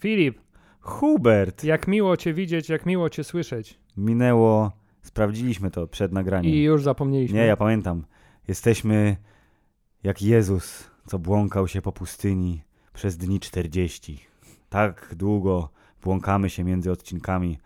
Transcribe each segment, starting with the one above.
Filip, Hubert! jak miło cię widzieć, jak miło cię słyszeć. Minęło, sprawdziliśmy to przed nagraniem. I już zapomnieliśmy. Nie, ja pamiętam. Jesteśmy jak Jezus, co błąkał się po pustyni przez dni 40. Tak długo błąkamy się między odcinkami,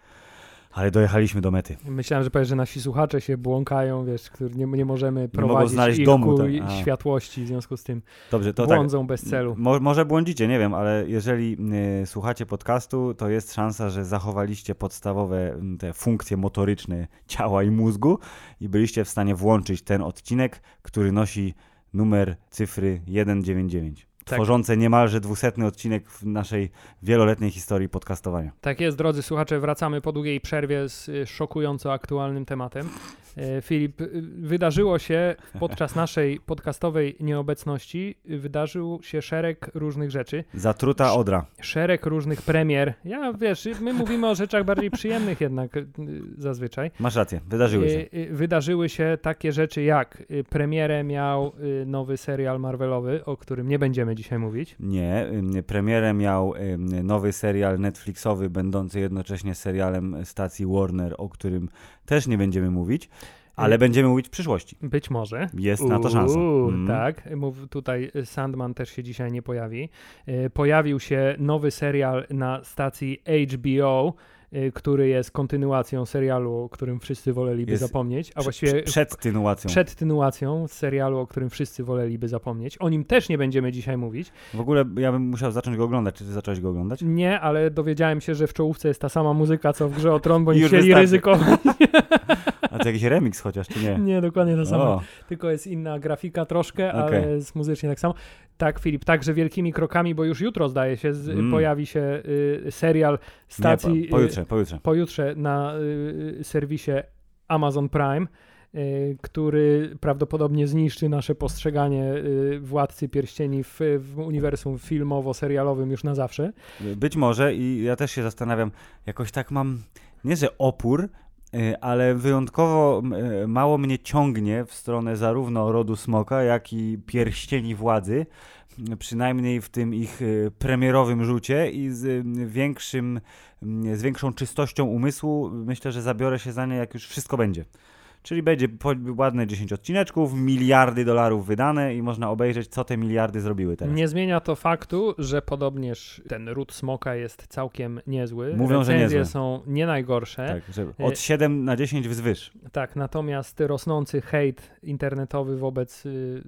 ale dojechaliśmy do mety. Myślałem, że powiesz, że nasi słuchacze się błąkają, wiesz, którzy nie, nie możemy prowadzić znaleźć ich domu, ku tak. Światłości, w związku z tym Dobrze, to tak. błądzą bez celu. Mo, może błądzicie, nie wiem, ale jeżeli y, słuchacie podcastu, to jest szansa, że zachowaliście podstawowe m, te funkcje motoryczne ciała i mózgu i byliście w stanie włączyć ten odcinek, który nosi numer cyfry 199. Tak. Tworzące niemalże dwusetny odcinek w naszej wieloletniej historii podcastowania. Tak jest, drodzy słuchacze, wracamy po długiej przerwie z y, szokująco aktualnym tematem. E, Filip, y, wydarzyło się podczas naszej podcastowej nieobecności, y, wydarzył się szereg różnych rzeczy, Zatruta odra. szereg różnych premier. Ja, wiesz, my mówimy o rzeczach bardziej przyjemnych jednak y, zazwyczaj. Masz rację, wydarzyły się. Wydarzyły się takie rzeczy jak premierę miał nowy serial Marvelowy, o którym nie będziemy dzisiaj mówić. Nie, premierę miał nowy serial Netflixowy, będący jednocześnie serialem stacji Warner, o którym też nie będziemy mówić, ale Y, będziemy mówić w przyszłości. Być może. Jest na to szansa. Mm. Tak, mów, tutaj y, Sandman też się dzisiaj nie pojawi. Y, Pojawił się nowy serial na stacji HBO, który jest kontynuacją serialu, o którym wszyscy woleliby Jest zapomnieć, a właściwie przed tynułacją. przedtynuacją serialu, o którym wszyscy woleliby zapomnieć. O nim też nie będziemy dzisiaj mówić. W ogóle ja bym musiał zacząć go oglądać. Czy ty zacząłeś go oglądać? Nie, ale dowiedziałem się, że w czołówce jest ta sama muzyka, co w grze o Tron, bo nie chcieli wystarczy. ryzykować. To jakiś remix chociaż, czy nie? nie, dokładnie ta sama. O, Tylko jest inna grafika troszkę, ale jest muzycznie tak samo. Tak, Filip, także wielkimi krokami, bo już jutro zdaje się, z, Mm. pojawi się y, serial stacji nie, po, pojutrze, pojutrze. y, pojutrze na y, serwisie Amazon Prime, y, który prawdopodobnie zniszczy nasze postrzeganie y, Władcy Pierścieni w, w uniwersum filmowo-serialowym już na zawsze. Być może i ja też się zastanawiam, jakoś tak mam, nie że opór, ale wyjątkowo y, mało mnie ciągnie w stronę zarówno rodu smoka, jak i pierścieni władzy, przynajmniej w tym ich y, premierowym rzucie i z większym, z większą czystością umysłu myślę, że zabiorę się za nie, jak już wszystko będzie. Czyli będzie ładne 10 odcineczków, miliardy dolarów wydane i można obejrzeć, co te miliardy zrobiły teraz. Nie zmienia to faktu, że podobnież ten ród smoka jest całkiem niezły. Mówią, że Recenzje niezły. są nie najgorsze. Tak. Tak, że od 7 na 10 wzwyż. natomiast rosnący hejt internetowy wobec y,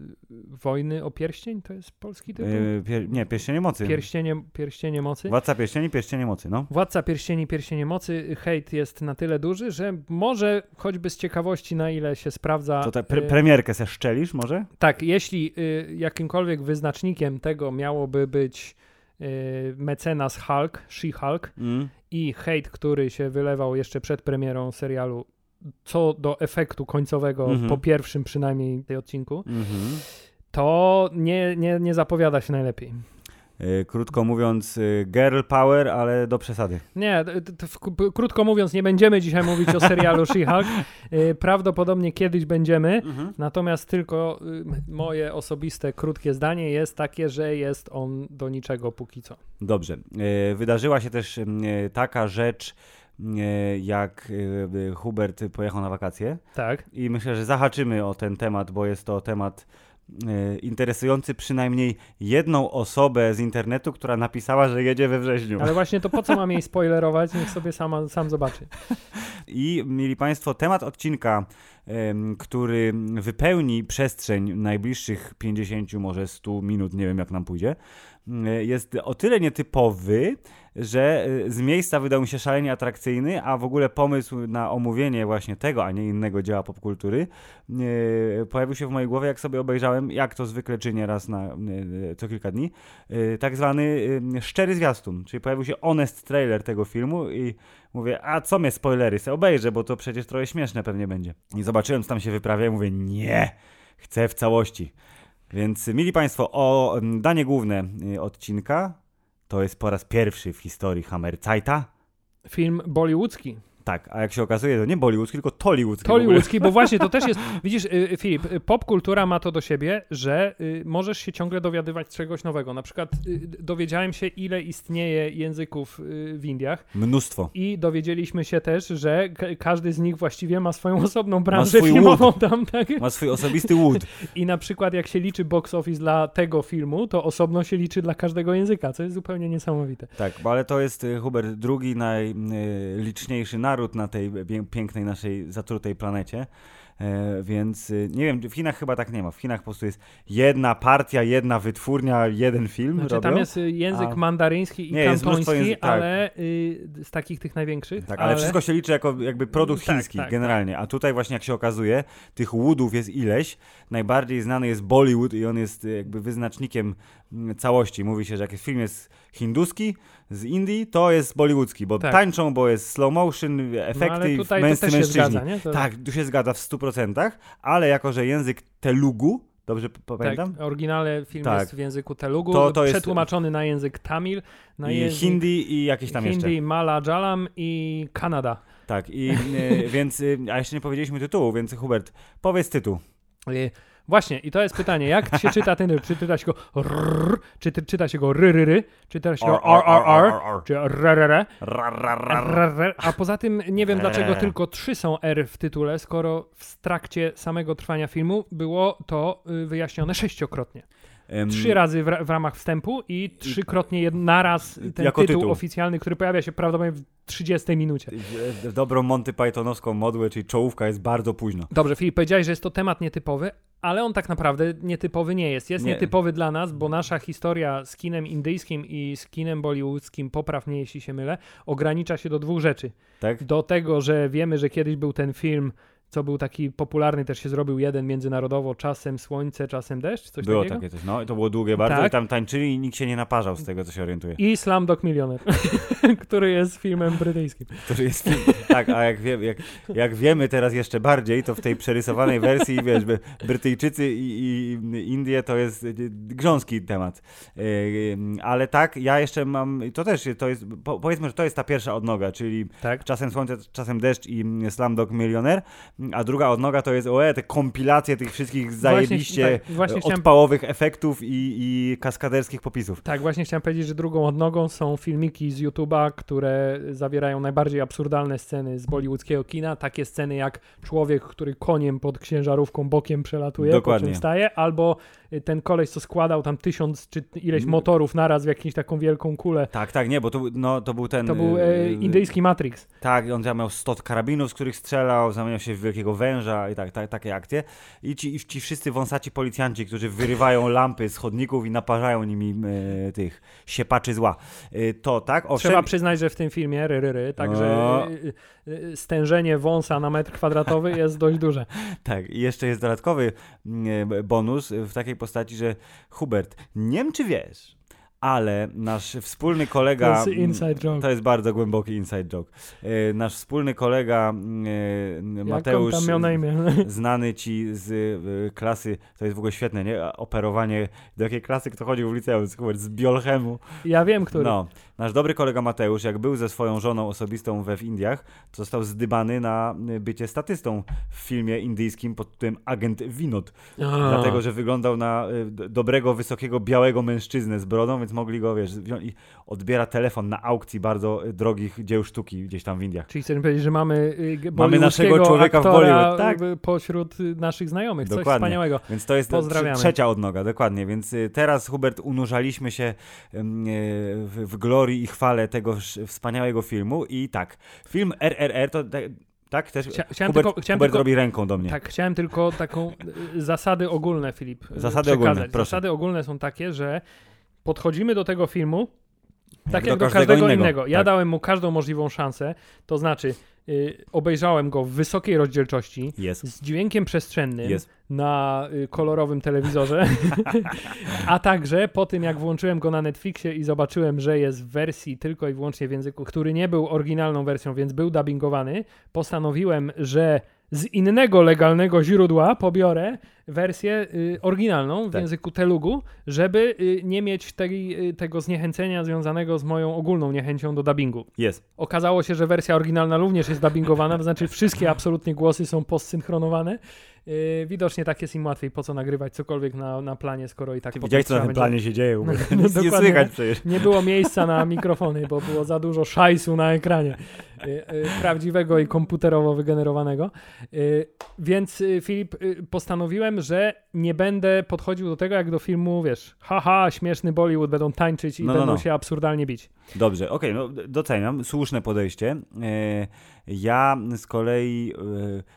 wojny o pierścień, to jest polski tytuł? Yy, pier, nie, Pierścienie Mocy. Pierścienie, pierścienie mocy. Władca Pierścieni, Pierścienie Mocy, no. Władca pierścieni, pierścienie mocy, hejt jest na tyle duży, że może choćby z ciekawości, na ile się sprawdza. To te pre y, premierkę se szczelisz może? Tak, jeśli y, jakimkolwiek wyznacznikiem tego miałoby być y, mecenas Hulk, She-Hulk Mm. i hejt, który się wylewał jeszcze przed premierą serialu, co do efektu końcowego, Mhm. po pierwszym przynajmniej tej odcinku, Mhm. to nie, nie, nie zapowiada się najlepiej. Yy, krótko mówiąc, yy, girl power, ale do przesady. Nie, krótko mówiąc, nie będziemy dzisiaj mówić o serialu She-Hulk. Y, Prawdopodobnie kiedyś będziemy. Natomiast tylko y, moje osobiste krótkie zdanie jest takie, że jest on do niczego póki co. Dobrze. Wydarzyła się też taka rzecz, jak Hubert pojechał na wakacje Tak. i myślę, że zahaczymy o ten temat, bo jest to temat interesujący przynajmniej jedną osobę z internetu, która napisała, że jedzie we wrześniu. Ale właśnie to po co mam jej spoilerować? Niech sobie sama, sam zobaczy. I mieli Państwo temat odcinka, który wypełni przestrzeń najbliższych 50, może 100 minut, nie wiem jak nam pójdzie, jest o tyle nietypowy, że e, z miejsca wydał mi się szalenie atrakcyjny, a w ogóle pomysł na omówienie właśnie tego, a nie innego dzieła popkultury e, pojawił się w mojej głowie, jak sobie obejrzałem, jak to zwykle czynię raz na e, co kilka dni, tak zwany szczery zwiastun, czyli pojawił się honest trailer tego filmu i Mówię, a co mnie spoilery, se obejrzę, bo to przecież trochę śmieszne pewnie będzie. I zobaczyłem, co tam się wyprawia i mówię, nie, chcę w całości. Więc, mili Państwo, o mm, danie główne y, odcinka, to jest po raz pierwszy w historii Hammerzeita. Film bollywoodzki. Tak, a jak się okazuje, to nie bollywoodzki, tylko tollywoodzki. Tollywoodzki, bo właśnie to też jest, widzisz, y, Filip, y, popkultura ma to do siebie, że y, możesz się ciągle dowiadywać czegoś nowego. Na przykład y, dowiedziałem się, ile istnieje języków y, w Indiach Mnóstwo. i dowiedzieliśmy się też, że ka- każdy z nich właściwie ma swoją osobną branżę swój filmową tam, tak? Ma swój osobisty wood. I na przykład jak się liczy box office dla tego filmu, to osobno się liczy dla każdego języka, co jest zupełnie niesamowite. Tak, bo ale to jest y, Hubert drugi najliczniejszy naród na tej pię- pięknej naszej zatrutej planecie. E, więc y, nie wiem, w Chinach chyba tak nie ma. W Chinach po prostu jest jedna partia, jedna wytwórnia, jeden film. Znaczy, robią. tam jest y, język A- mandaryński i Nie, kantoński, tak. ale y, z takich tych największych. Tak, ale, wszystko się liczy jako jakby produkt Tak, chiński tak, generalnie. A tutaj właśnie jak się okazuje, tych woodów jest ileś. Najbardziej znany jest Bollywood i on jest jakby wyznacznikiem całości. Mówi się, że jak film jest hinduski z Indii, to jest bollywoodzki, bo Tak. tańczą, bo jest slow motion, No, efekty, to męscy mężczyźni. zgadza? To, Tak, tu się zgadza w 100%, ale jako, że język Telugu, dobrze p- tak, pamiętam? oryginalny film Tak. jest w języku telugu, To- to jest- przetłumaczony na język tamil, na I język hindi i jakieś tam jeszcze. hindi, malajalam i Kanada. Tak, i y, więc, y, a jeszcze nie powiedzieliśmy tytułu, więc Hubert, powiedz tytuł. Y, Właśnie, i to jest pytanie, jak się czyta ten, czy czyta się go rrr, czy ty, czyta się go ryryry, czy czyta się go rrr, czy rrr, a poza tym nie wiem dlaczego tylko trzy są R w tytule, skoro w trakcie samego trwania filmu było to y, wyjaśnione sześciokrotnie. Trzy razy w, ra- w ramach wstępu i trzykrotnie naraz ten tytuł, tytuł. oficjalny, który pojawia się prawdopodobnie w 30 minucie. dobrą Monty Pythonowską modłę, czyli czołówka jest bardzo późno. Dobrze, Filip, powiedziałeś, że jest to temat nietypowy, ale on tak naprawdę nietypowy nie jest. Jest Nie. nietypowy dla nas, bo nasza historia z kinem indyjskim i z kinem bollywoodzkim, popraw mnie jeśli się mylę, ogranicza się do dwóch rzeczy. Tak? Do tego, że wiemy, że kiedyś był ten film, co był taki popularny, też się zrobił jeden międzynarodowo, czasem słońce, czasem deszcz, coś Było takiego. takie coś, no i to było długie bardzo Tak. i tam tańczyli i nikt się nie naparzał z tego, co się orientuje. I Slumdog Millionaire, który jest filmem brytyjskim. To jest film, tak, a jak, wie, jak, jak wiemy teraz jeszcze bardziej, to w tej przerysowanej wersji, wiesz, Brytyjczycy i, i Indie to jest grząski temat. Yy, ale tak, ja jeszcze mam, to też to jest, po, powiedzmy, że to jest ta pierwsza odnoga, czyli Tak. czasem słońce, czasem deszcz i Slumdog Millionaire, a druga odnoga to jest, oe, te kompilacje tych wszystkich zajebiście tak, właśnie chciałem- odpałowych efektów i, i kaskaderskich popisów. Tak, właśnie chciałem powiedzieć, że drugą odnogą są filmiki z YouTube'a, które zawierają najbardziej absurdalne sceny z bollywoodzkiego kina. Takie sceny jak człowiek, który koniem pod ciężarówką bokiem przelatuje, po Dokładnie. czym staje, albo ten koleś, co składał tam tysiąc czy ileś Mm. motorów naraz w jakąś taką wielką kulę. Tak, tak, nie, bo to, no, to był ten... To był e, y, indyjski Matrix. Tak, on tam miał 100 karabinów, z których strzelał, zamieniał się w wielkiego węża i tak, tak, takie akcje. I ci, i ci wszyscy wąsaci policjanci, którzy wyrywają lampy z chodników i naparzają nimi e, tych siepaczy zła. E, to tak, owszem, Trzeba przyznać, że w tym filmie ry, ry, ry, także No. y, y, stężenie wąsa na metr kwadratowy jest dość duże. tak. I jeszcze jest dodatkowy mm, bonus w takiej postaci, że Hubert, nie wiem czy wiesz, ale nasz wspólny To kolega... jest mm, inside joke. To jest bardzo głęboki inside joke. E, nasz wspólny kolega mm, e, Mateusz... znany ci z y, klasy, to jest w ogóle świetne, nie? Operowanie, do jakiej klasy kto chodził w liceum, z biolchemu. Ja wiem, który. No, nasz dobry kolega Mateusz, jak był ze swoją żoną osobistą we w Indiach, to został zdybany na y, bycie statystą w filmie indyjskim pod tytułem Agent Winod, A. dlatego, że wyglądał na y, dobrego, wysokiego, białego mężczyznę z brodą, więc mogli go, wiesz, wziąć i odbiera telefon na aukcji bardzo drogich dzieł sztuki gdzieś tam w Indiach. Czyli chcesz powiedzieć, że mamy, y, Mamy naszego człowieka w Bollywood, tak. pośród naszych znajomych. Coś Dokładnie. wspaniałego. Więc to jest Pozdrawiamy. trze- trzecia odnoga, dokładnie. Więc teraz, Hubert, unurzaliśmy się w, w glorii i chwale tego wspaniałego filmu. I tak, film RRR to tak, tak też Chcia, chciałem Hubert, tylko, chciałem Hubert tylko, robi ręką do mnie. tak, chciałem tylko taką y, zasady ogólne, Filip, y, Zasady przekazać. ogólne, proszę. Zasady ogólne są takie, że podchodzimy do tego filmu tak jak, do do każdego każdego innego. innego. Ja Tak. dałem mu każdą możliwą szansę, to znaczy obejrzałem go w wysokiej rozdzielczości, Jest, z dźwiękiem przestrzennym, jest. na y, kolorowym telewizorze. A także po tym, jak włączyłem go na Netflixie i zobaczyłem, że jest w wersji tylko i wyłącznie w języku, który nie był oryginalną wersją, więc był dubbingowany, postanowiłem, że z innego legalnego źródła pobiorę wersję y, oryginalną w Tak. języku telugu, żeby y, nie mieć tej, y, tego zniechęcenia związanego z moją ogólną niechęcią do dubbingu. Jest. Okazało się, że wersja oryginalna również jest dubbingowana, to znaczy wszystkie absolutnie głosy są postsynchronowane. Yy, widocznie tak jest im łatwiej, po co nagrywać cokolwiek na, na planie, skoro i tak Ty widziałeś, co na tym będzie- planie się dzieje? No, Nic nie słychać przecież. Nie było miejsca na mikrofony, bo było za dużo szajsu na ekranie. Yy, yy, prawdziwego i komputerowo wygenerowanego. Yy, więc yy, Filip, yy, postanowiłem, że nie będę podchodził do tego jak do filmu, wiesz, haha, śmieszny Bollywood, będą tańczyć i No, no, będą no. się absurdalnie bić. Dobrze, okej, no doceniam, słuszne podejście. Ja z kolei, e,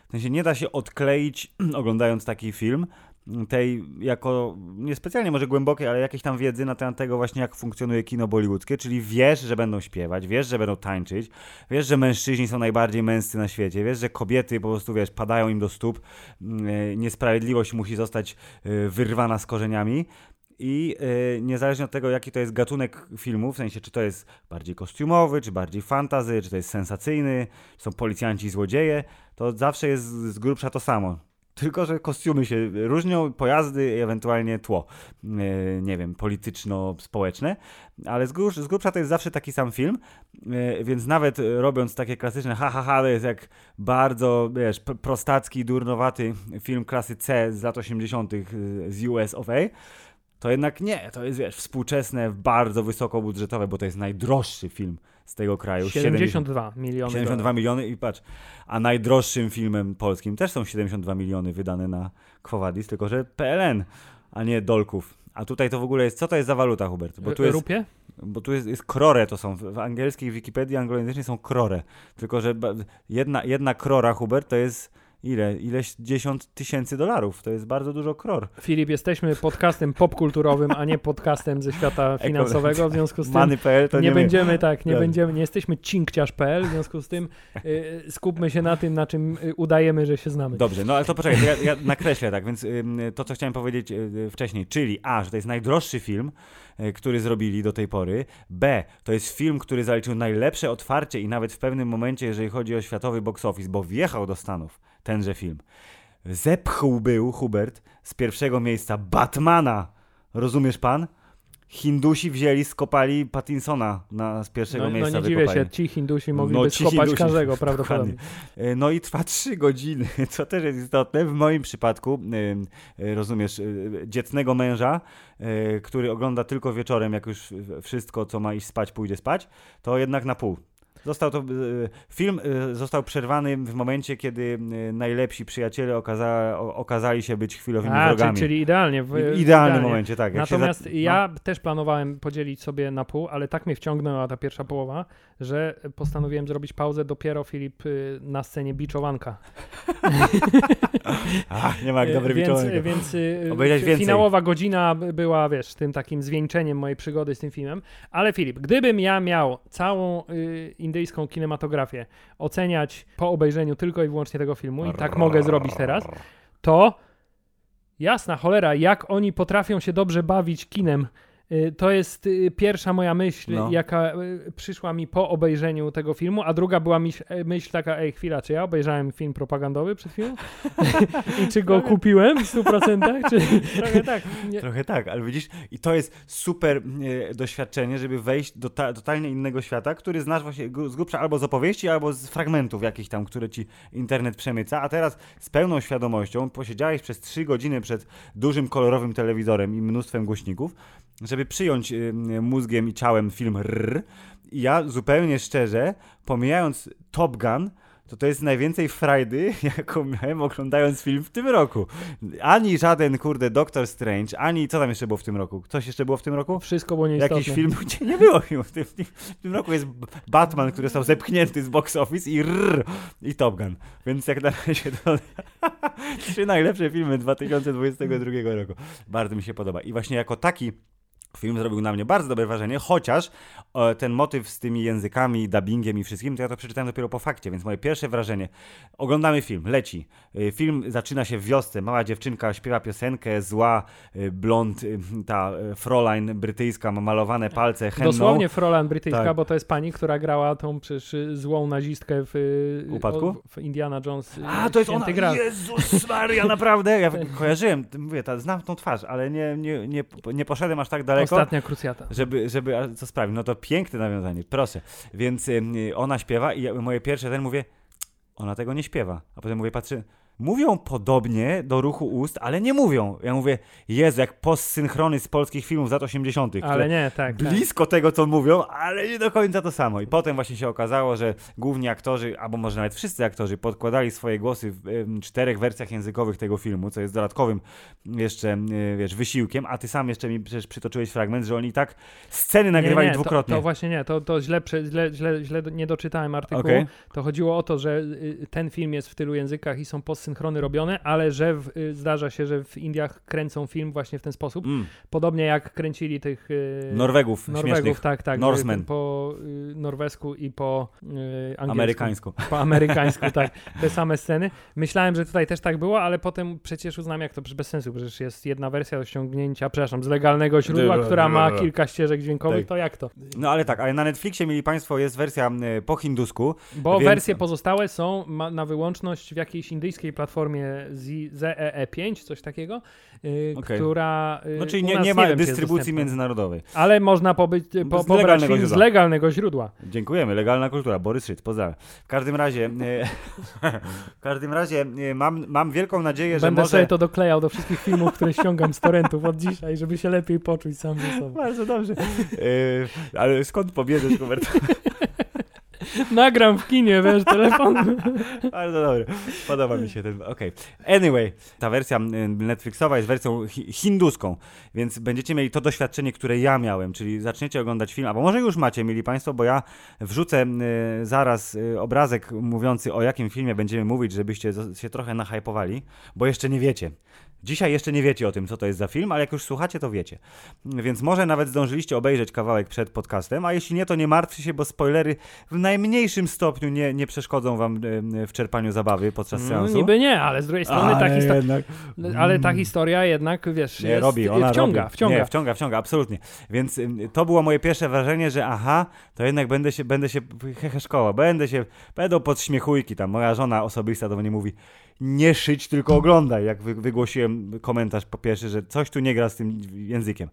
w sensie nie da się odkleić, oglądając taki film, tej jako niespecjalnie może głębokiej, ale jakiejś tam wiedzy na temat tego właśnie, jak funkcjonuje kino bollywoodzkie, czyli wiesz, że będą śpiewać, wiesz, że będą tańczyć, wiesz, że mężczyźni są najbardziej męscy na świecie, wiesz, że kobiety po prostu, wiesz, padają im do stóp, e, niesprawiedliwość musi zostać e, wyrwana z korzeniami, i y, niezależnie od tego, jaki to jest gatunek filmu, w sensie czy to jest bardziej kostiumowy, czy bardziej fantazy, czy to jest sensacyjny, czy są policjanci i złodzieje, to zawsze jest z grubsza to samo. Tylko, że kostiumy się różnią, pojazdy i ewentualnie tło, y, nie wiem, polityczno-społeczne, ale z, grubsz, z grubsza to jest zawsze taki sam film, y, więc nawet y, robiąc takie klasyczne ha, ha, ha, to jest jak bardzo, wiesz, prostacki, durnowaty film klasy C z lat 80. z US of A, to jednak nie, to jest, wiesz, współczesne, bardzo wysokobudżetowe, bo to jest najdroższy film z tego kraju. 72 miliony 72 miliony i patrz, a najdroższym filmem polskim też są 72 miliony wydane na Quo Vadis, tylko że PLN, a nie dolków. A tutaj to w ogóle jest, co to jest za waluta, Hubert? Bo tu jest, Rupie? bo tu jest, jest krore, to są, w, angielskiej Wikipedii anglojęzycznej są krore, tylko że jedna, jedna krora, Hubert, to jest ile? Ileś dziesiąt tysięcy dolarów, to jest bardzo dużo kror. Filip, jesteśmy podcastem popkulturowym, a nie podcastem ze świata finansowego, w związku z tym to nie, nie, my. będziemy tak, nie Tak. będziemy, nie jesteśmy cinkciarz.pl, w związku z tym y, skupmy się na tym, na czym y, udajemy, że się znamy. Dobrze, no ale to poczekaj, to ja, ja nakreślę tak, więc ym, to, co chciałem powiedzieć y, wcześniej, czyli A, że to jest najdroższy film, y, który zrobili do tej pory, B, to jest film, który zaliczył najlepsze otwarcie i nawet w pewnym momencie, jeżeli chodzi o światowy box office, bo wjechał do Stanów tenże film. Zepchnął był Hubert z pierwszego miejsca Batmana, rozumiesz pan? Hindusi wzięli, skopali Pattinsona na, z pierwszego No, no miejsca nie dziwię wykopali. się, ci Hindusi mogliby No, skopać Hindusi, każdego prawdopodobnie. E, No i trwa 3 godziny, co też jest istotne. W moim przypadku, e, e, rozumiesz, dziecnego męża, który ogląda tylko wieczorem, jak już wszystko, co ma iść spać, pójdzie spać, to jednak na pół. Został to, e, film e, został przerwany w momencie, kiedy e, najlepsi przyjaciele okaza, okazali się być chwilowymi A, czyli, wrogami. czyli idealnie. W, idealnym idealnie. momencie, tak. Natomiast za- ja też planowałem podzielić sobie na pół, ale tak mnie wciągnęła ta pierwsza połowa, że postanowiłem zrobić pauzę dopiero Filip y, na scenie biczowanka. A, nie ma jak dobry więc, wieczorek. więc y, więcej. finałowa godzina była, wiesz, tym takim zwieńczeniem mojej przygody z tym filmem. Ale Filip, gdybym ja miał całą y, indyjską kinematografię oceniać po obejrzeniu tylko i wyłącznie tego filmu, i tak mogę zrobić teraz, to jasna cholera, jak oni potrafią się dobrze bawić kinem. Y, To jest y, pierwsza moja myśl, No. jaka y, przyszła mi po obejrzeniu tego filmu, a druga była myśl, myśl taka, ej chwila, czy ja obejrzałem film propagandowy przed chwilą? I czy go kupiłem w 100%? Czy... Trochę tak. Nie. Trochę tak, ale widzisz, i to jest super e, doświadczenie, żeby wejść do ta, totalnie innego świata, który znasz właśnie z grubsza albo z opowieści, albo z fragmentów jakichś tam, które ci internet przemyca, a teraz z pełną świadomością posiedziałeś przez 3 godziny przed dużym kolorowym telewizorem i mnóstwem głośników, żeby przyjąć e, mózgiem i ciałem film RR. I ja zupełnie szczerze, pomijając Top Gun, to to jest najwięcej frajdy, jaką miałem oglądając film w tym roku. Ani żaden, kurde, Doctor Strange, ani co tam jeszcze było w tym roku? Coś jeszcze było w tym roku? Wszystko było nieistotne. Jakiś film, gdzie nie było filmu. W tym, w tym roku jest Batman, który został zepchnięty z box office i rrr, i Top Gun. Więc jak na razie to trzy najlepsze filmy 2022 roku. Bardzo mi się podoba. I właśnie jako taki Film zrobił na mnie bardzo dobre wrażenie, chociaż e, ten motyw z tymi językami, dubbingiem i wszystkim, to ja to przeczytałem dopiero po fakcie, więc moje pierwsze wrażenie. Oglądamy film, leci. E, film zaczyna się w wiosce. Mała dziewczynka śpiewa piosenkę, zła e, blond, ta Fräulein brytyjska ma malowane palce henną. Dosłownie Fräulein brytyjska, Tak. bo to jest pani, która grała tą przecież złą nazistkę w, Upadku? o- w Indiana Jones. A, to jest ona! Graal. Jezus Maria, naprawdę! Ja kojarzyłem, mówię, ta, znam tą twarz, ale nie, nie, nie, nie poszedłem aż tak daleko. Ostatnia krucjata. Żeby, żeby co sprawić. No to piękne nawiązanie, proszę. Więc ym, ona śpiewa i moje pierwsze ten mówię, ona tego nie śpiewa. A potem mówię, patrzę, mówią podobnie do ruchu ust, ale nie mówią. Ja mówię, Jezu, jak postsynchrony z polskich filmów z lat 80., które Ale nie, tak. tak. blisko tego, co mówią, ale nie do końca to samo. I potem właśnie się okazało, że główni aktorzy, albo może nawet wszyscy aktorzy, podkładali swoje głosy w czterech wersjach językowych tego filmu, co jest dodatkowym jeszcze, wiesz, wysiłkiem, a ty sam jeszcze mi przecież przytoczyłeś fragment, że oni tak sceny nagrywali nie, nie, dwukrotnie. To, to właśnie nie, to, to źle, źle, źle, źle nie doczytałem artykułu. Okej. To chodziło o to, że y, ten film jest w tylu językach i są postsynchrony robione, ale że w, y, zdarza się, że w Indiach kręcą film właśnie w ten sposób. Mm, Podobnie jak kręcili tych y, Norwegów, Norwegów, śmiesznych, tak, tak. Norsemen. Po y, norwesku i po angielsku. amerykańsku. Po amerykańsku, tak. Te same sceny. Myślałem, że tutaj też tak było, ale potem przecież uznałem, jak to bez sensu. Przecież jest jedna wersja do ściągnięcia, przepraszam, z legalnego źródła, która ma kilka ścieżek dźwiękowych, Tak. to jak to? No ale tak, ale na Netflixie, mieli Państwo, jest wersja po hindusku. Bo Więc- wersje pozostałe są ma, na wyłączność w jakiejś indyjskiej platformie Z- ZEE5, coś takiego, y, Okej. która. y, No czyli nie, nie ma jest dystrybucji międzynarodowej. Ale można pobyć, po, Z pobrać legalnego film z źródła. legalnego źródła. Dziękujemy, legalna kultura, Borys Szyc, pozdrawiam. W każdym razie, e, w każdym razie mam, mam wielką nadzieję, że Będę może... sobie to doklejał do wszystkich filmów, które ściągam z torrentów od dzisiaj, żeby się lepiej poczuć sam ze sobą. Bardzo dobrze. Ale skąd pobierzesz, Hubert? Nagram w kinie, wiesz, telefon. Bardzo dobry. Podoba mi się ten. Okej. Anyway, ta wersja Netflixowa jest wersją hi hinduską, więc będziecie mieli to doświadczenie, które ja miałem, czyli zaczniecie oglądać film, albo może już macie, mieli Państwo, bo ja wrzucę zaraz y, obrazek mówiący o jakim filmie będziemy mówić, żebyście się trochę nahypowali, bo jeszcze nie wiecie. Dzisiaj jeszcze nie wiecie o tym, co to jest za film, ale jak już słuchacie, to wiecie. Więc może nawet zdążyliście obejrzeć kawałek przed podcastem, a jeśli nie, to nie martwcie się, bo spoilery w najmniejszym stopniu nie, nie przeszkodzą wam w czerpaniu zabawy podczas No, seansu. niby nie, ale z drugiej strony ta historia. jednak- Ale ta historia jednak, wiesz, Nie, jest, robi, ona wciąga, robi. wciąga. Nie, wciąga, wciąga, absolutnie. Więc to było moje pierwsze wrażenie, że aha, to jednak będę się, będę się, hehe szkoła, będę się, będą podśmiechujki tam. Moja żona osobista do mnie mówi, nie szyć, tylko oglądaj, jak wy, wygłosiłem komentarz po pierwsze, że coś tu nie gra z tym językiem.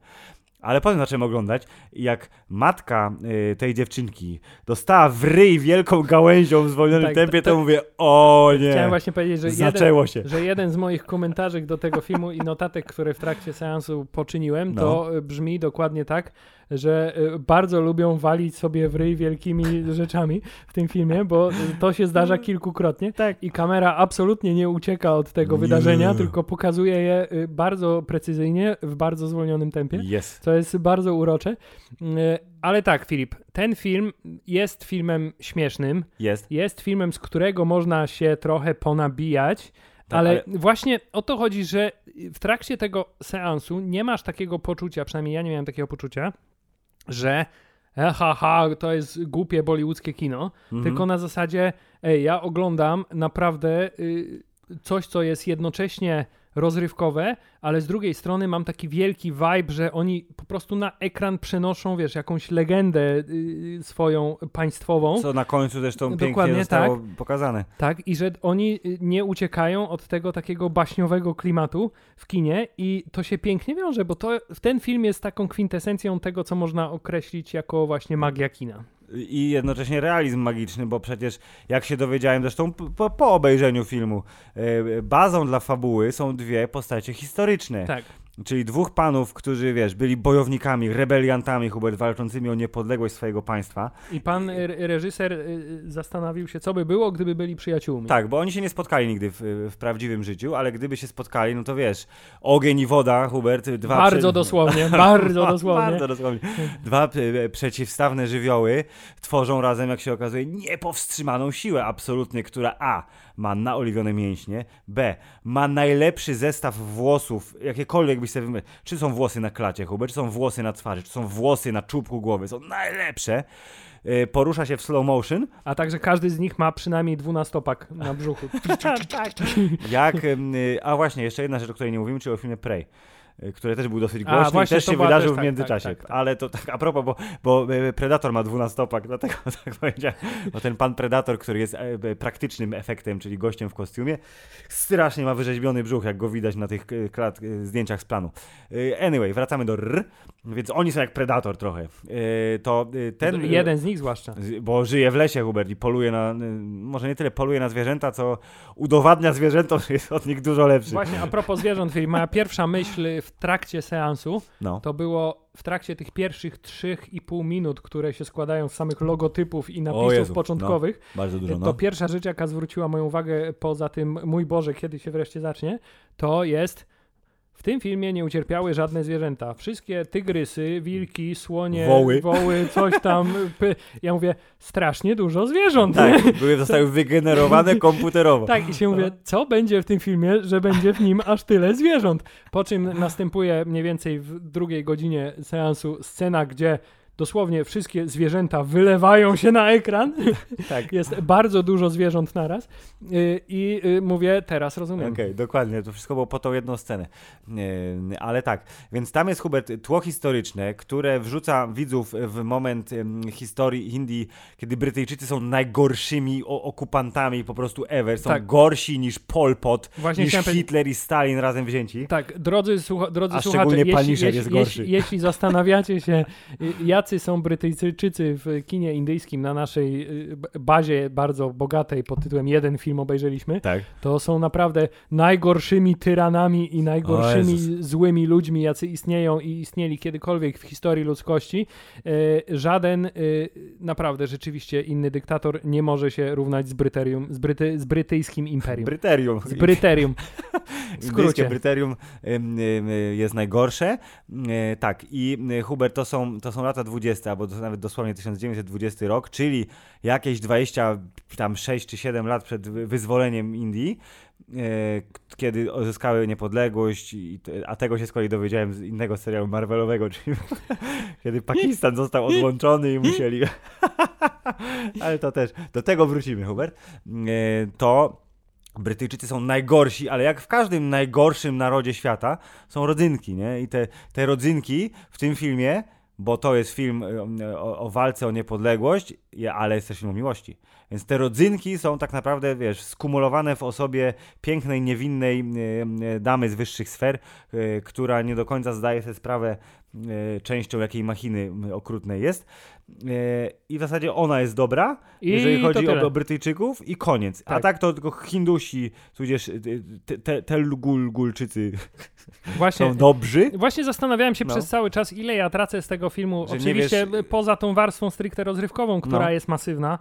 Ale potem zacząłem oglądać jak matka y, tej dziewczynki dostała w ryj wielką gałęzią w zwolnionym Tak, tempie, to- to, mówię, o nie, Chciałem właśnie powiedzieć, że jeden, że jeden z moich komentarzy do tego filmu i notatek, które w trakcie seansu poczyniłem, No. to brzmi dokładnie tak, że y, bardzo lubią walić sobie w ryj wielkimi rzeczami w tym filmie, bo to się zdarza kilkukrotnie Tak. i kamera absolutnie nie ucieka od tego Nie. wydarzenia, tylko pokazuje je y, bardzo precyzyjnie, w bardzo zwolnionym tempie. Jest. To jest bardzo urocze. Y, Ale tak, Filip, ten film jest filmem śmiesznym, Jest. jest filmem, z którego można się trochę ponabijać, Tak, ale, ale- właśnie o to chodzi, że w trakcie tego seansu nie masz takiego poczucia, przynajmniej ja nie miałem takiego poczucia, że e, ha, ha, to jest głupie bollywoodzkie kino, Mhm. tylko na zasadzie, ej, ja oglądam naprawdę y, coś, co jest jednocześnie rozrywkowe, ale z drugiej strony mam taki wielki vibe, że oni po prostu na ekran przenoszą, wiesz, jakąś legendę y, swoją państwową. Co na końcu zresztą pięknie Dokładnie zostało pokazane. Tak, i że oni y, nie uciekają od tego takiego baśniowego klimatu w kinie i to się pięknie wiąże, bo to, ten film jest taką kwintesencją tego, co można określić jako właśnie magia kina. I jednocześnie realizm magiczny, bo przecież jak się dowiedziałem zresztą po, po obejrzeniu filmu, e, bazą dla fabuły są dwie postacie historyczne. Tak. Czyli dwóch panów, którzy, wiesz, byli bojownikami, rebeliantami, Hubert, walczącymi o niepodległość swojego państwa. I pan y, reżyser y, y, zastanowił się, co by było, gdyby byli przyjaciółmi. Tak, bo oni się nie spotkali nigdy w, w prawdziwym życiu, ale gdyby się spotkali, no to wiesz, ogień i woda, Hubert, dwa... Bardzo prze- dosłownie, bardzo dosłownie. Bardzo dosłownie. Dwa e, przeciwstawne żywioły tworzą razem, jak się okazuje, niepowstrzymaną siłę absolutnie, która A. ma naoliwione mięśnie, B. ma najlepszy zestaw włosów, jakiekolwiek mógłbyś sobie wymyślić, czy są włosy na klacie, Hubert, czy są włosy na twarzy, czy są włosy na czubku głowy, są najlepsze. Y, porusza się w slow motion. A także każdy z nich ma przynajmniej dwunastopak na brzuchu. tak. Jak, y, a właśnie, jeszcze jedna rzecz, o której nie mówimy, czyli o filmie Prey. Y, który też był dosyć głośny właśnie, i też się wydarzył też w tak, międzyczasie. tak, tak, tak. Ale to tak a propos, bo, bo y, Predator ma dwunastopak, dlatego tak powiedziałem. Bo ten pan Predator, który jest e, praktycznym efektem, czyli gościem w kostiumie, strasznie ma wyrzeźbiony brzuch, jak go widać na tych y, klat, zdjęciach z planu. Anyway, wracamy do R, więc oni są jak Predator trochę. Y, To y, ten... Jeden z nich zwłaszcza. Bo żyje w lesie Hubert i poluje na, y, może nie tyle poluje na zwierzęta, co udowadnia zwierzętom, że jest od nich dużo lepszy. Właśnie a propos zwierząt, moja pierwsza myśl w trakcie seansu No. to było w trakcie tych pierwszych 3,5 minut, które się składają z samych logotypów i napisów Jezu, początkowych. Bardzo dużo, To no. pierwsza rzecz, jaka zwróciła moją uwagę poza tym, mój Boże, kiedy się wreszcie zacznie, to jest tym filmie nie ucierpiały żadne zwierzęta. Wszystkie tygrysy, wilki, słonie, Woły. woły coś tam. Ja mówię, strasznie dużo zwierząt. Tak, były, zostały wygenerowane komputerowo. Tak, i się mówię, co będzie w tym filmie, że będzie w nim aż tyle zwierząt. Po czym następuje mniej więcej w drugiej godzinie seansu scena, gdzie dosłownie wszystkie zwierzęta wylewają się na ekran. Tak. Jest bardzo dużo zwierząt naraz. Y, I y, mówię, teraz rozumiem. Okej, dokładnie. To wszystko było po tą jedną scenę. Yy, ale tak, więc tam jest Hubert tło historyczne, które wrzuca widzów w moment historii Indii, kiedy Brytyjczycy są najgorszymi okupantami po prostu ever. Są Tak. gorsi niż Pol Pot, Właśnie niż Hitler i Stalin razem wzięci. Tak, drodzy, słucha- drodzy A słuchacze, szczególnie jeśli, jeśli, jest gorszy. jeśli, jeśli zastanawiacie się, y, jacy są Brytyjczycy w kinie indyjskim na naszej y, bazie bardzo bogatej pod tytułem jeden film obejrzeliśmy, Tak. to są naprawdę najgorszymi tyranami i najgorszymi złymi ludźmi, jacy istnieją i istnieli kiedykolwiek w historii ludzkości. E, żaden e, naprawdę rzeczywiście inny dyktator nie może się równać z Bryterium, z, Bryty, z brytyjskim imperium. Bryterium. z Bryterium. W skrócie. Bryterium jest najgorsze. Yy, tak, i yy, Hubert, to są, to są lata 20, albo to nawet dosłownie 1920 rok, czyli jakieś 26 czy 7 lat przed wy- wyzwoleniem Indii, k- kiedy uzyskały niepodległość, a tego się z kolei dowiedziałem z innego serialu Marvelowego, czyli kiedy Pakistan został odłączony i musieli... Ale to też, do tego wrócimy, Hubert. Yy, to Brytyjczycy są najgorsi, ale jak w każdym najgorszym narodzie świata są rodzynki, nie? I te, te rodzynki w tym filmie, bo to jest film e, o, o walce o niepodległość, ale jest też film o miłości. Więc te rodzynki są tak naprawdę, wiesz, skumulowane w osobie pięknej, niewinnej e, damy z wyższych sfer, która nie do końca zdaje sobie sprawę, częścią jakiej machiny okrutnej jest. E, I w zasadzie ona jest dobra, I jeżeli chodzi o, o Brytyjczyków i koniec. A Tak. tak to tylko Hindusi, tudzież te, Telgulgulczycy Właśnie, są dobrzy. Właśnie zastanawiałem się No. przez cały czas, ile ja tracę z tego filmu. Że Oczywiście wiesz- poza tą warstwą stricte rozrywkową, która No. jest masywna.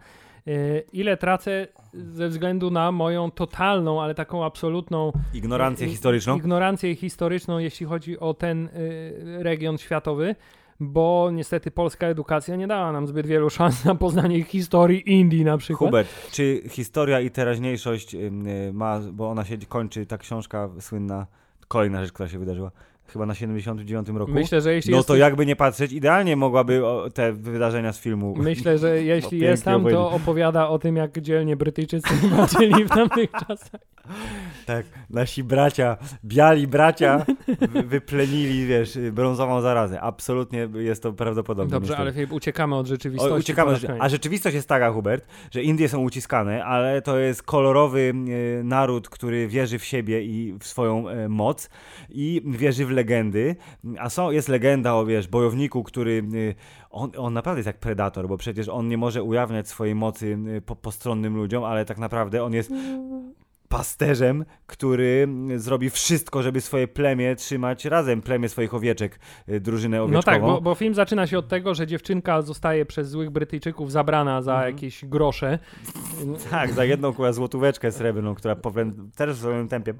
Y, Ile tracę ze względu na moją totalną, ale taką absolutną Ignorancję i- historyczną. ignorancję historyczną, jeśli chodzi o ten y, region światowy, bo niestety polska edukacja nie dała nam zbyt wielu szans na poznanie historii Indii na przykład. Hubert, czy historia i teraźniejszość y, ma, bo ona się kończy, ta książka słynna, kolejna rzecz, która się wydarzyła, chyba na 79 roku. Myślę, że jeśli no jest to jakby nie patrzeć, idealnie mogłaby te wydarzenia z filmu. Myślę, że jeśli jest tam, to opowiada o tym, jak dzielnie Brytyjczycy walczyli w tamtych czasach. Tak, nasi bracia, biali bracia wy, wyplenili, wiesz, brązową zarazę. Absolutnie jest to prawdopodobne. Dobrze, niestety. ale Filip, uciekamy od rzeczywistości. O, uciekamy, a rzeczywistość jest taka, Hubert, że Indie są uciskane, ale to jest kolorowy e, naród, który wierzy w siebie i w swoją e, moc i wierzy w legendy, a są, jest legenda o, wiesz, bojowniku, który, e, on, on naprawdę jest jak predator, bo przecież on nie może ujawniać swojej mocy e, po, postronnym ludziom, ale tak naprawdę on jest pasterzem, który mm, zrobi wszystko, żeby swoje plemię trzymać razem, plemię swoich owieczek, drużynę No owieczkową. tak, bo, bo film zaczyna się od tego, że dziewczynka zostaje przez złych Brytyjczyków zabrana za Mhm. jakieś grosze. Tak, za jedną złotóweczkę srebrną, która powę- też w swoim tempie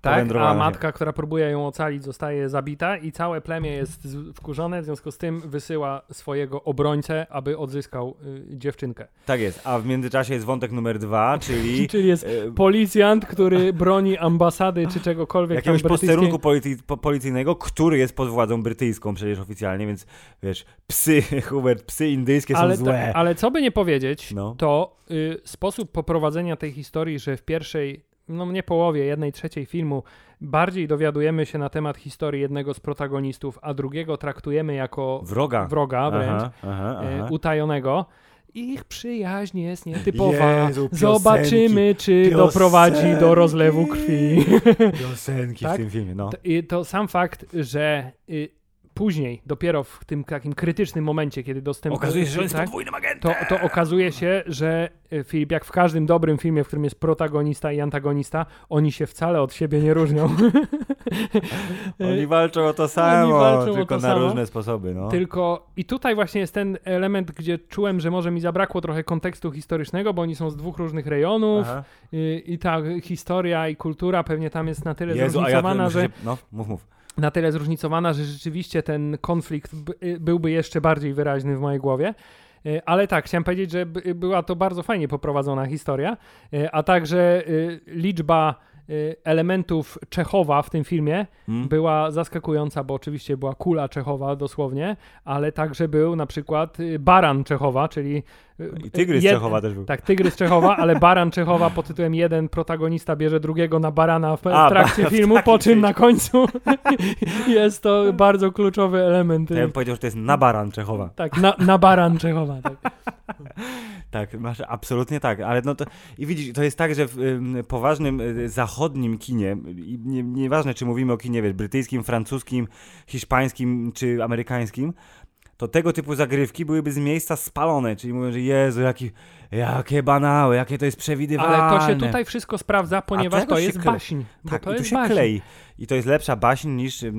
Tak, a matka, która próbuje ją ocalić, zostaje zabita i całe plemię jest wkurzone, w związku z tym wysyła swojego obrońcę, aby odzyskał y, dziewczynkę. Tak jest, a w międzyczasie jest wątek numer dwa, czyli... czyli jest y, policjant, który broni ambasady czy czegokolwiek Jakiegoś posterunku policy policyjnego, który jest pod władzą brytyjską przecież oficjalnie, więc wiesz, psy, Hubert, psy indyjskie ale są złe. ale co by nie powiedzieć, no. to y, sposób poprowadzenia tej historii, że w pierwszej no nie połowie, jednej trzeciej filmu bardziej dowiadujemy się na temat historii jednego z protagonistów, a drugiego traktujemy jako wroga, wroga wręcz, aha, aha, e, aha. utajonego. Ich przyjaźń jest nietypowa. Jezu, Zobaczymy, czy piosenki. doprowadzi do rozlewu krwi. Piosenki tak? w tym filmie, no. To, to sam fakt, że y, później, dopiero w tym takim krytycznym momencie, kiedy dostępuje... Okazuje się, że jest tak, podwójnym agentem. To, to okazuje się, że e, Filip, jak w każdym dobrym filmie, w którym jest protagonista i antagonista, oni się wcale od siebie nie różnią. oni walczą o to samo, tylko to na samo. różne sposoby. No. Tylko i tutaj właśnie jest ten element, gdzie czułem, że może mi zabrakło trochę kontekstu historycznego, bo oni są z dwóch różnych rejonów i, i, ta historia i kultura pewnie tam jest na tyle Jezu, zróżnicowana, ja, że... No, mów, mów na tyle zróżnicowana, że rzeczywiście ten konflikt y, byłby jeszcze bardziej wyraźny w mojej głowie. Y, ale tak, chciałem powiedzieć, że była to bardzo fajnie poprowadzona historia, y, a także liczba elementów Czechowa w tym filmie hmm. była zaskakująca, bo oczywiście była kula Czechowa dosłownie, ale także był na przykład baran Czechowa, czyli i Tygrys Jed... Czechowa też był. Tak, Tygrys Czechowa, ale Baran Czechowa pod tytułem jeden protagonista bierze drugiego na barana w, A, trakcie ba, filmu, po czym na końcu jest to bardzo kluczowy element. Ja bym powiedział, że to jest na baran Czechowa. Tak, na, na baran Czechowa, tak. tak, masz absolutnie tak, ale no to i widzisz, to jest tak, że w y, poważnym y, zachodnim kinie, i nie, nieważne czy mówimy o kinie, wiesz, brytyjskim, francuskim, hiszpańskim czy amerykańskim, to tego typu zagrywki byłyby z miejsca spalone, czyli mówią, że Jezu, jaki, jakie banały, jakie to jest przewidywalne. Ale to się tutaj wszystko sprawdza, ponieważ to jest baśń. Tak, to i tu się baśń. klei. I to jest lepsza baśń niż y,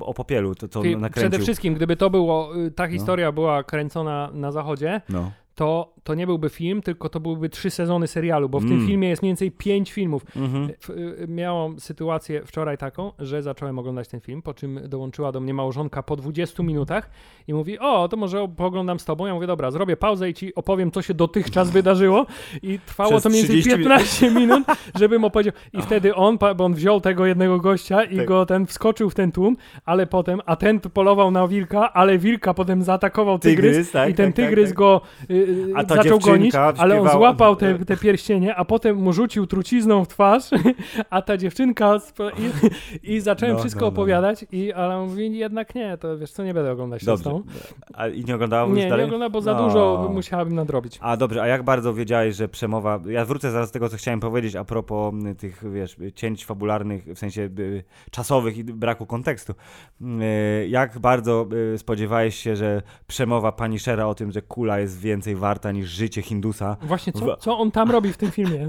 o popielu, to co nakręcił. Przede wszystkim, gdyby to było, y, ta no. historia no. była kręcona na zachodzie, no to, to nie byłby film, tylko to byłyby trzy sezony serialu, bo w mm. tym filmie jest mniej więcej pięć filmów. Mm -hmm. Miałam sytuację wczoraj taką, że zacząłem oglądać ten film, po czym dołączyła do mnie małżonka po 20 minutach i mówi, o, to może poglądam z tobą. Ja mówię, dobra, zrobię pauzę i ci opowiem, co się dotychczas wydarzyło. I trwało Przez to mniej więcej 15 minut, żebym opowiedział. I wtedy on, bo on wziął tego jednego gościa i tak. go ten wskoczył w ten tłum, ale potem, a ten polował na wilka, ale wilka potem zaatakował tygrys, tygrys tak, i ten tak, tak tygrys tak, go y, a ta zaczął gonić, ale on złapał te, te pierścienie, a potem mu rzucił trucizną w twarz, a ta dziewczynka i, i zacząłem no, wszystko no, no, opowiadać, i, ale on mówi, jednak nie, to wiesz co, nie będę oglądać Dobrze. A i nie oglądała Nie, dalej? nie oglądała, bo za no. dużo musiałabym nadrobić. A dobrze, a jak bardzo wiedziałeś, że przemowa, ja wrócę zaraz do tego, co chciałem powiedzieć a propos tych, wiesz, cięć fabularnych, w sensie y, czasowych i braku kontekstu. Y, jak bardzo y, spodziewałeś się, że przemowa pani Shera o tym, że kula jest więcej warta niż życie Hindusa. Właśnie, co, co on tam robi w tym filmie?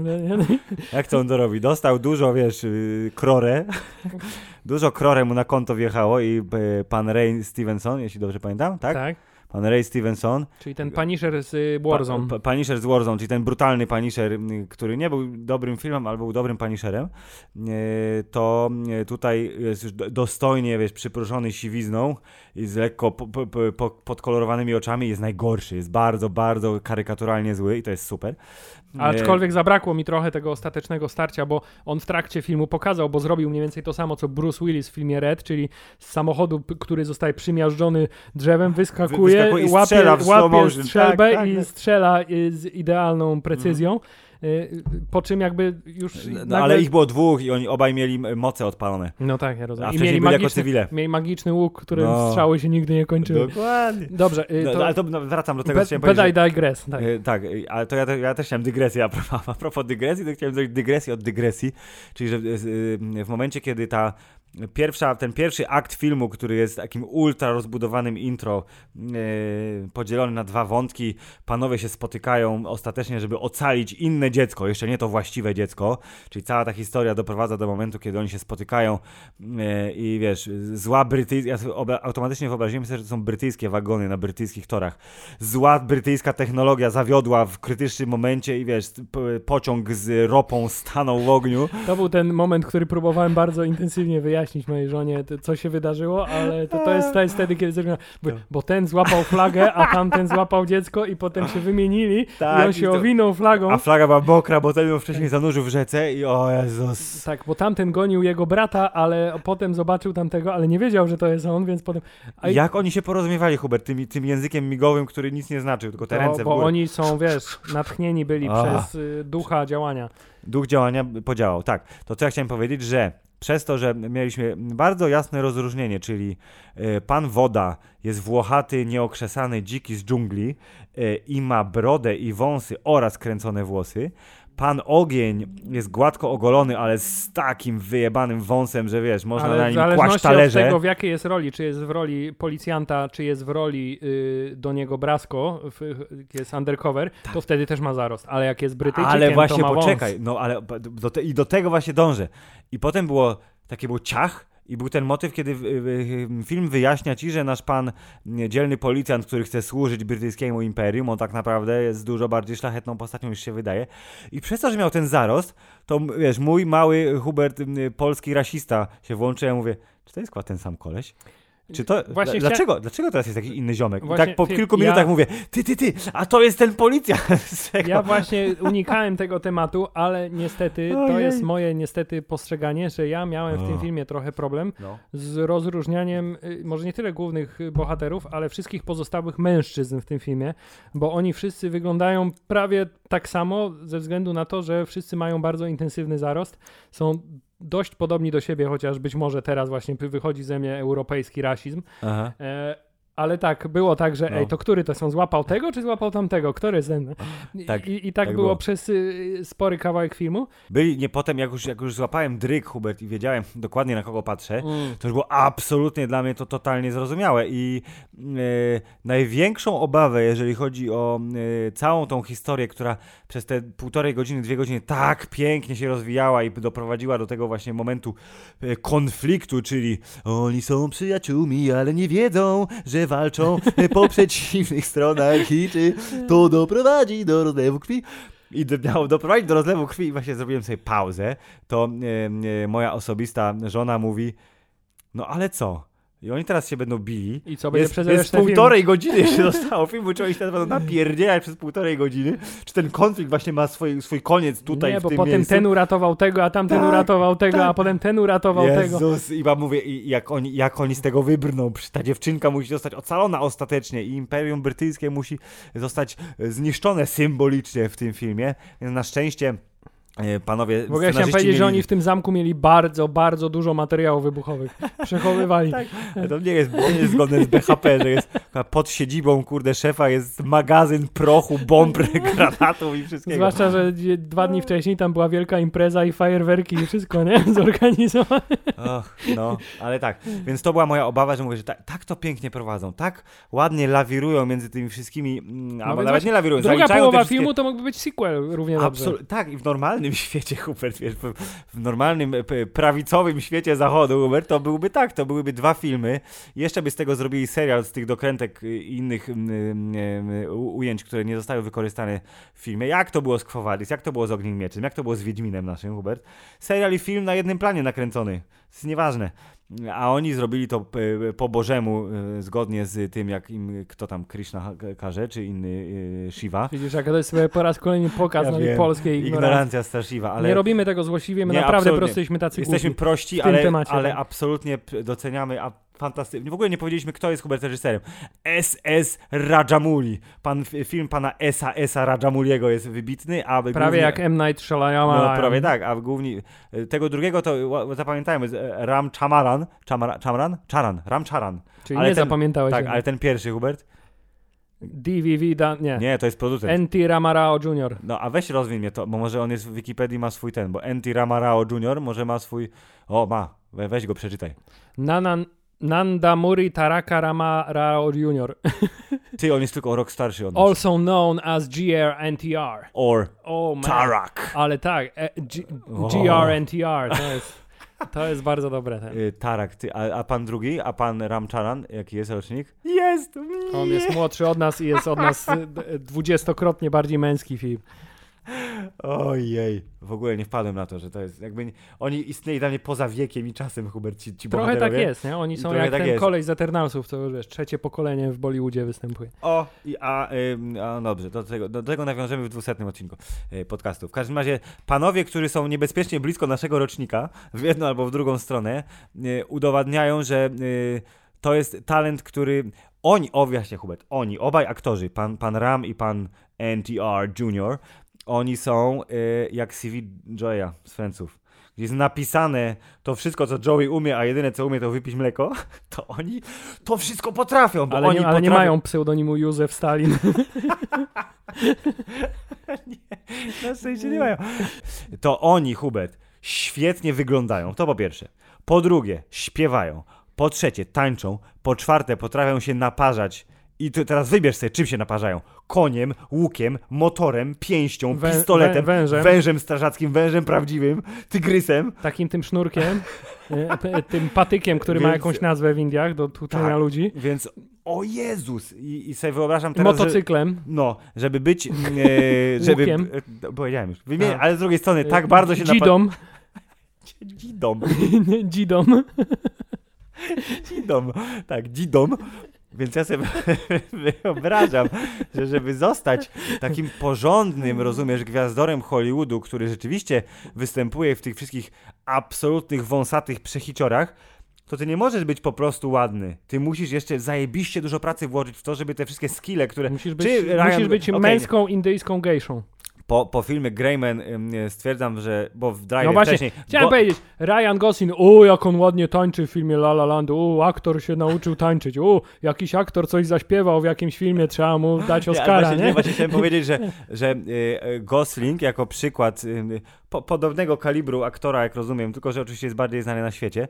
Jak to on to robi? Dostał dużo, wiesz, y, krorę. dużo krorę mu na konto wjechało i y, pan Ray Stevenson, jeśli dobrze pamiętam, tak? Tak pan Ray Stevenson. Czyli ten Punisher z y, Warzone. Pa, pa, Punisher z Warzone, czyli ten brutalny Punisher, który nie był dobrym filmem, ale był dobrym Punisherem, to tutaj jest już dostojnie, wiesz, przyproszony siwizną i z lekko po, po, podkolorowanymi oczami jest najgorszy, jest bardzo, bardzo karykaturalnie zły i to jest super. Aczkolwiek zabrakło mi trochę tego ostatecznego starcia, bo on w trakcie filmu pokazał, bo zrobił mniej więcej to samo, co Bruce Willis w filmie Red, czyli z samochodu, który zostaje przymiażdżony drzewem, wyskakuje, wyskakuje łapie, łapie strzelbę tak, tak, i tak. strzela y, z idealną precyzją. Mm. Y, po czym jakby już... No, nagle... ale ich było dwóch i oni obaj mieli moce odpalone. No tak, ja rozumiem. A I mieli magiczny, jako mieli magiczny łuk, którym no. strzały się nigdy nie kończyły. Dokładnie. Dobrze. Y, no, to... ale to no, wracam do tego, co chciałem powiedzieć. Bedaj digress. Tak, y, tak ale to ja, ja też chciałem dygresję. A propos, a propos dygresji, to chciałem zrobić dygresję od dygresji. Czyli, że w momencie, kiedy ta pierwsza, ten pierwszy akt filmu, który jest takim ultra rozbudowanym intro, yy, podzielony na dwa wątki, panowie się spotykają ostatecznie, żeby ocalić inne dziecko, jeszcze nie to właściwe dziecko, czyli cała ta historia doprowadza do momentu, kiedy oni się spotykają yy, i wiesz, zła brytyjska, ja automatycznie wyobraziłem sobie, że to są brytyjskie wagony na brytyjskich torach, zła brytyjska technologia zawiodła w krytycznym momencie i wiesz, pociąg z ropą stanął w ogniu. To był ten moment, który próbowałem bardzo intensywnie wyjaśnić wyjaśnić mojej żonie, co się wydarzyło, ale to, to, jest, to jest wtedy, kiedy zrobiłem, bo, bo, ten złapał flagę, a tamten złapał dziecko i potem się wymienili tak, i on się to, owinął flagą. A flaga była mokra, bo ten ją wcześniej zanurzył w rzece i o Jezus. Tak, bo tamten gonił jego brata, ale potem zobaczył tamtego, ale nie wiedział, że to jest on, więc potem... A... Jak oni się porozumiewali, Hubert, tym, tym językiem migowym, który nic nie znaczył, tylko te no, ręce Bo oni są, wiesz, natchnieni byli przez y, ducha działania. Duch działania podziałał, tak. To co ja chciałem powiedzieć, że przez to, że mieliśmy bardzo jasne rozróżnienie, czyli e, pan woda jest włochaty, nieokrzesany, dziki z dżungli e, i ma brodę i wąsy oraz kręcone włosy, Pan Ogień jest gładko ogolony, ale z takim wyjebanym wąsem, że wiesz, można ale na nim kłaść talerze. od tego, w jakiej jest roli, czy jest w roli policjanta, czy jest w roli y, do niego Brasko, w, jest undercover, tak. to wtedy też ma zarost. Ale jak jest Brytyjczykiem, Ale właśnie, to ma poczekaj, wąs. no ale do te, i do tego właśnie dążę. I potem było, takie był ciach, i był ten motyw, kiedy film wyjaśnia ci, że nasz pan dzielny policjant, który chce służyć brytyjskiemu imperium, on tak naprawdę jest dużo bardziej szlachetną postacią niż się wydaje. I przez to, że miał ten zarost, to wiesz, mój mały Hubert, polski rasista się włączył, ja mówię, czy to jest ten sam koleś? Czy to, Właśnie dlaczego, chcia... dlaczego teraz jest jakiś inny ziomek? Właśnie, I tak po kilku minutach ja... mówię, ty, ty, ty, a to jest ten policjant. Ja właśnie unikałem tego tematu, ale niestety, Ojej. to jest moje niestety postrzeganie, że ja miałem w tym filmie trochę problem no. z rozróżnianiem, y, może nie tyle głównych bohaterów, ale wszystkich pozostałych mężczyzn w tym filmie, bo oni wszyscy wyglądają prawie tak samo ze względu na to, że wszyscy mają bardzo intensywny zarost, są dość podobni do siebie, chociaż być może teraz właśnie wychodzi ze mnie europejski rasizm. Aha. Ale tak, było tak, że no. ej, to który to są? Złapał tego, czy złapał tamtego? Który ze mną? Tak, I, I, tak, tak było, było, przez y, spory kawałek filmu. Byli, nie potem, jak już, jak już złapałem dryk, Hubert, i wiedziałem dokładnie na kogo patrzę, mm. to już było absolutnie dla mnie to totalnie zrozumiałe. I y, największą obawę, jeżeli chodzi o y, całą tą historię, która przez te półtorej godziny, dwie godziny tak pięknie się rozwijała i doprowadziła do tego właśnie momentu y, konfliktu, czyli oni są przyjaciółmi, ale nie wiedzą, że walczą po przeciwnych stronach i czy to doprowadzi do rozlewu krwi. I miało doprowadzić do rozlewu krwi i właśnie zrobiłem sobie pauzę, to e, e, moja osobista żona mówi, no ale co? I oni teraz się będą bili. I co będzie jest, przez jest półtorej godziny jeszcze zostało filmu, czy oni się teraz będą napierdzielać przez półtorej godziny? Czy ten konflikt właśnie ma swój, swój koniec tutaj Nie, bo potem miejscu? ten uratował tego, a tamten tak, uratował tego, tak. a potem ten uratował Jezus, tego. I ja mówię, i jak oni, jak oni z tego wybrną? Ta dziewczynka musi zostać ocalona ostatecznie i Imperium Brytyjskie musi zostać zniszczone symbolicznie w tym filmie. Więc na szczęście E, panowie W ogóle chciałem powiedzieć, mieli... że oni w tym zamku mieli bardzo, bardzo dużo materiałów wybuchowych. Przechowywali. tak, to nie jest, nie jest zgodne z BHP, że jest pod siedzibą, kurde, szefa jest magazyn prochu, bomb, granatów i wszystkiego. Zwłaszcza, że dwa dni wcześniej tam była wielka impreza i fajerwerki i wszystko, nie? Zorganizowane. Och, no, ale tak. Więc to była moja obawa, że mówię, że tak, tak to pięknie prowadzą, tak ładnie lawirują między tymi wszystkimi, mm, no albo nawet nie lawirują, Druga połowa wszystkie... filmu to mógłby być sequel równie dobrze. Tak, i w normalnym normalnym świecie, Hubert, wiesz, w normalnym, prawicowym świecie zachodu, Hubert, to byłby tak, to byłyby dwa filmy. Jeszcze by z tego zrobili serial z tych dokrętek i innych ujęć, które nie zostały wykorzystane w filmie. Jak to było z Quo jak to było z Ogniem Mieczem, jak to było z Wiedźminem naszym, Hubert. Serial i film na jednym planie nakręcony. To jest nieważne. A oni zrobili to e, po Bożemu, e, zgodnie z tym, jak im kto tam Krishna każe, czy inny e, Shiva. Widzisz, jak to jest sobie po raz kolejny pokaz ja na polskiej ignorancji. Ignorancja straszliwa, ale... Nie robimy tego złośliwie, my nie, naprawdę po prostu jesteśmy tacy Jesteśmy prości, ale, ale tak. absolutnie doceniamy, a fantastycznie. W ogóle nie powiedzieliśmy, kto jest Hubert reżyserem. S.S. Rajamouli. Pan, film pana S.A. S.A. Rajamuliego jest wybitny, a Prawie głównie, jak M. Night Shyamalan. No, prawie tak, a głównie tego drugiego to zapamiętajmy, Ram Chamaran, Chamaran, Chamaran? Charan, Ram Charan. Czyli ale nie ten, zapamiętałeś. Tak, ale ten pierwszy, Hubert? DVV, da, nie. Nie, to jest producent. N.T. Ramarao Jr. No, a weź rozwin mnie to, bo może on jest w Wikipedii ma swój ten, bo N.T. Ramarao Jr. może ma swój, o ma, We, weź go, przeczytaj. Nanan, Nandamuri Taraka Rama Rao Jr. Ty, on jest tylko o rok starszy od nas. Also known as GRNTR. Or Oh. Tarak. Ale tak, e, G-. GRNTR to jest, to jest bardzo dobre. Ten. Y, Tarak, ty, a, a pan drugi, a pan Ramcharan, jaki jest rocznik? Jest! On jest młodszy od nas i jest od nas d- dwudziestokrotnie bardziej męski film. Ojej, w ogóle nie wpadłem na to, że to jest jakby... Nie, oni istnieli dla mnie poza wiekiem i czasem, Hubert, ci, ci Trochę tak jest, nie? Oni są jak tak ten jest. kolej z Eternalsów, to już wiesz, trzecie pokolenie w Bollywoodzie występuje. O, i, a, ym, a dobrze, do tego, do tego nawiążemy w dwusetnym odcinku y, podcastu. W każdym razie, panowie, którzy są niebezpiecznie blisko naszego rocznika, w jedną albo w drugą stronę, y, udowadniają, że y, to jest talent, który oni, o właśnie Hubert, oni, obaj aktorzy, pan, pan Ram i pan NTR Jr., oni są y, jak CV Joya z. Gdzie jest napisane to wszystko, co Joey umie, a jedyne, co umie, to wypić mleko, to oni to wszystko potrafią, bo Ale, oni nie, ale nie potrafią... mają pseudonimu Józef Stalin. Na szczęście nie mają. To oni, Hubert, świetnie wyglądają. To po pierwsze. Po drugie, śpiewają. Po trzecie, tańczą. Po czwarte, potrafią się naparzać. I to teraz wybierz sobie, czym się naparzają. Koniem, łukiem, motorem, pięścią, Wę- pistoletem, wę- wężem. wężem strażackim, wężem prawdziwym, tygrysem. Takim tym sznurkiem, e, p- tym patykiem, który ma Więc- jakąś nazwę w Indiach do tłuczenia Tak. ludzi. Więc, o Jezus! I, i sobie wyobrażam teraz, że, Motocyklem. No, żeby być, e, żeby... Łukiem. E, powiedziałem już. Wymienię, A. ale z drugiej strony tak bardzo się. Dzidom. Nie, Dzidą. Dzidom. Tak, dzidom. Więc ja sobie wyobrażam, że żeby zostać takim porządnym, rozumiesz, gwiazdorem Hollywoodu, który rzeczywiście występuje w tych wszystkich absolutnych, wąsatych przechiciorach, to ty nie możesz być po prostu ładny. Ty musisz jeszcze zajebiście dużo pracy włożyć w to, żeby te wszystkie skille, które... Musisz być, Ryan- musisz być okej, męską indyjską gejszą. Po, po filmie Greyman ym, stwierdzam, że... Bo w Drive No właśnie, wcześniej... chciałem bo, powiedzieć, Ryan Gosling, o jak on ładnie tańczy w filmie La La Land, o aktor się nauczył tańczyć, o jakiś aktor coś zaśpiewał w jakimś filmie, trzeba mu dać Oscara, właśnie, nie? Właśnie chciałem powiedzieć, że, że y, y, Gosling jako przykład po, podobnego kalibru aktora, jak rozumiem, tylko że oczywiście jest bardziej znany na świecie,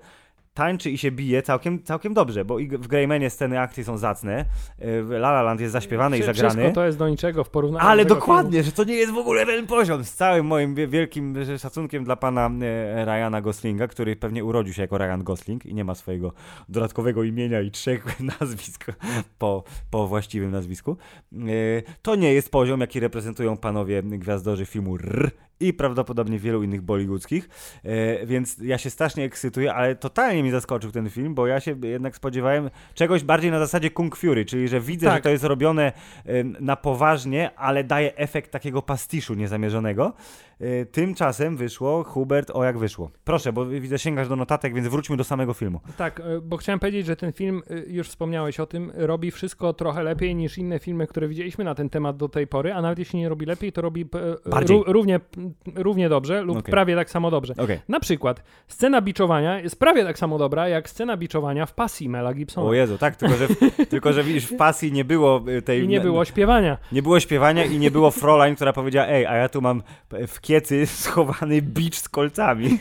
tańczy i się bije całkiem, całkiem dobrze, bo i w Greymanie sceny akcji są zacne, y, La La Land jest zaśpiewany i Wszy- zagrany. Wszystko to jest do niczego w porównaniu Ale dokładnie, że to nie jest w ogóle ten poziom. Z całym moim wie- wielkim szacunkiem dla pana e, Ryana Goslinga, który pewnie urodził się jako Ryan Gosling i nie ma swojego dodatkowego imienia i trzech nazwisk po, po właściwym nazwisku. E, To nie jest poziom, jaki reprezentują panowie gwiazdorzy filmu R i prawdopodobnie wielu innych bollywoodzkich, E, więc ja się strasznie ekscytuję, ale totalnie mi zaskoczył ten film, bo ja się jednak spodziewałem czegoś bardziej na zasadzie Kung Fury, czyli że widzę, Tak. że to jest robione na poważnie, ale daje efekt takiego pastiszu niezamierzonego. E, Tymczasem wyszło, Hubert, o jak wyszło. Proszę, bo widzę, sięgasz do notatek, więc wróćmy do samego filmu. Tak, e, bo chciałem powiedzieć, że ten film, e, już wspomniałeś o tym, robi wszystko trochę lepiej niż inne filmy, które widzieliśmy na ten temat do tej pory, a nawet jeśli nie robi lepiej, to robi ró- równie, równie dobrze lub Okej. prawie tak samo dobrze. Okej. Na przykład scena biczowania jest prawie tak samo dobra jak scena biczowania w pasji Mela Gibsona. O Jezu, tak, tylko że, tylko że widzisz, w pasji nie było tej... I nie było śpiewania. Nie było śpiewania i nie było Fräulein, która powiedziała, ej, a ja tu mam w kiecy schowany bicz z kolcami.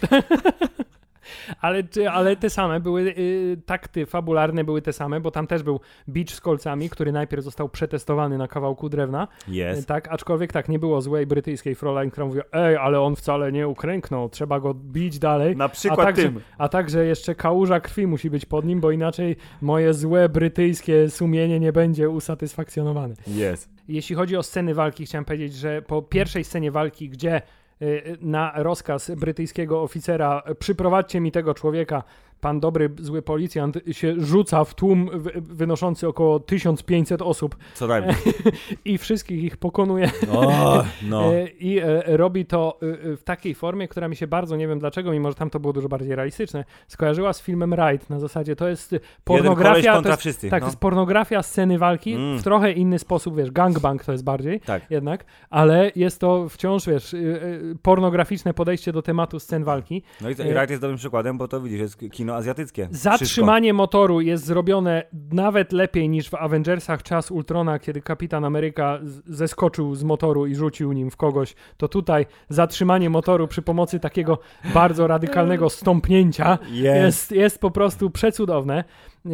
Ale, ale te same były, y, takty fabularne były te same, bo tam też był beach z kolcami, który najpierw został przetestowany na kawałku drewna. Y, Jest. Tak, aczkolwiek tak, nie było złej brytyjskiej Fräulein, która mówiła, ej, ale on wcale nie ukręknął, trzeba go bić dalej. Na A przykład także, tym. a także jeszcze kałuża krwi musi być pod nim, bo inaczej moje złe brytyjskie sumienie nie będzie usatysfakcjonowane. Jest. Jeśli chodzi o sceny walki, chciałem powiedzieć, że po pierwszej scenie walki, gdzie na rozkaz brytyjskiego oficera. Y, przyprowadźcie mi tego człowieka, pan dobry, zły policjant się rzuca w tłum wy- wynoszący około 1500 osób Co najmniej. i wszystkich ich pokonuje. O, no. E, I e, robi to e, w takiej formie, która mi się bardzo, nie wiem dlaczego, mimo że tam to było dużo bardziej realistyczne, skojarzyła z filmem Ride. Na zasadzie to jest Jeden pornografia. To jest, wszyscy. tak, no. to jest pornografia sceny walki Mm. w trochę inny sposób, wiesz, gangbang to jest bardziej tak. jednak, ale jest to wciąż, wiesz, pornograficzne podejście do tematu scen walki. No i i Wright jest dobrym przykładem, bo to widzisz, jest kino kino azjatyckie. Zatrzymanie Wszystko. motoru jest zrobione nawet lepiej niż w Avengersach Czas Ultrona, kiedy Kapitan Ameryka zeskoczył z motoru i rzucił nim w kogoś. To tutaj zatrzymanie motoru przy pomocy takiego bardzo radykalnego stąpnięcia jest, jest po prostu przecudowne. E,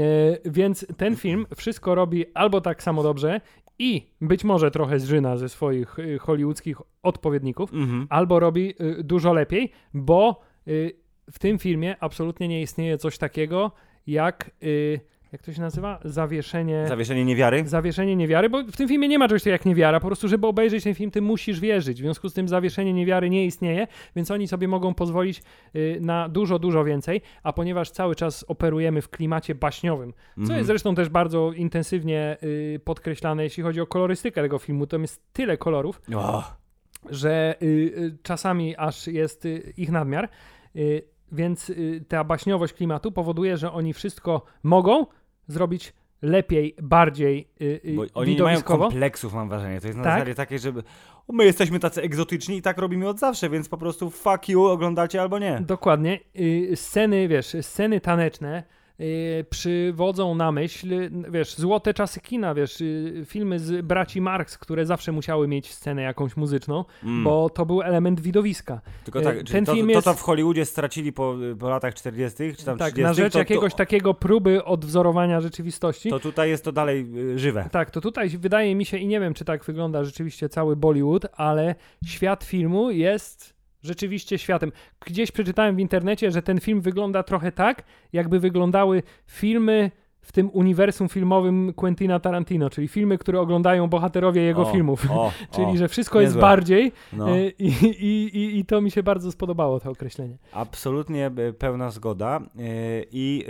więc ten film wszystko robi albo tak samo dobrze i być może trochę zżyna ze swoich y, hollywoodzkich odpowiedników, Mhm. albo robi y, dużo lepiej, bo y, w tym filmie absolutnie nie istnieje coś takiego jak, y, jak to się nazywa? Zawieszenie. Zawieszenie niewiary? Zawieszenie niewiary, bo w tym filmie nie ma czegoś takiego jak niewiara. Po prostu, żeby obejrzeć ten film, ty musisz wierzyć. W związku z tym zawieszenie niewiary nie istnieje, więc oni sobie mogą pozwolić y, na dużo, dużo więcej. A ponieważ cały czas operujemy w klimacie baśniowym, co Mhm. jest zresztą też bardzo intensywnie y, podkreślane, jeśli chodzi o kolorystykę tego filmu, to jest tyle kolorów, O, że y, y, czasami aż jest y, ich nadmiar. Więc y, ta baśniowość klimatu powoduje, że oni wszystko mogą zrobić lepiej, bardziej y, y, bo oni nie mają kompleksów, mam wrażenie. To jest na Tak. zasadzie takiej, żeby my jesteśmy tacy egzotyczni i tak robimy od zawsze, więc po prostu fuck you, oglądacie albo nie. Dokładnie. Y, sceny, wiesz, sceny taneczne y, przywodzą na myśl, wiesz, złote czasy kina, wiesz, y, filmy z braci Marx, które zawsze musiały mieć scenę jakąś muzyczną, Mm. bo to był element widowiska. Tylko y, tak, ten ten to, film to, jest- to w Hollywoodzie stracili po, po latach 40. czy tam tak, 30. na rzecz to, jakiegoś to, takiego próby odwzorowania rzeczywistości. to tutaj jest to dalej żywe. Tak, to tutaj wydaje mi się, i nie wiem, czy tak wygląda rzeczywiście cały Bollywood, ale świat filmu jest rzeczywiście światem. Gdzieś przeczytałem w internecie, że ten film wygląda trochę tak, jakby wyglądały filmy w tym uniwersum filmowym Quentina Tarantino, czyli filmy, które oglądają bohaterowie jego O, filmów. O, czyli, o, że wszystko jest bardziej no. y, i, i, i, i to mi się bardzo spodobało, to określenie. Absolutnie e, pełna zgoda. e, I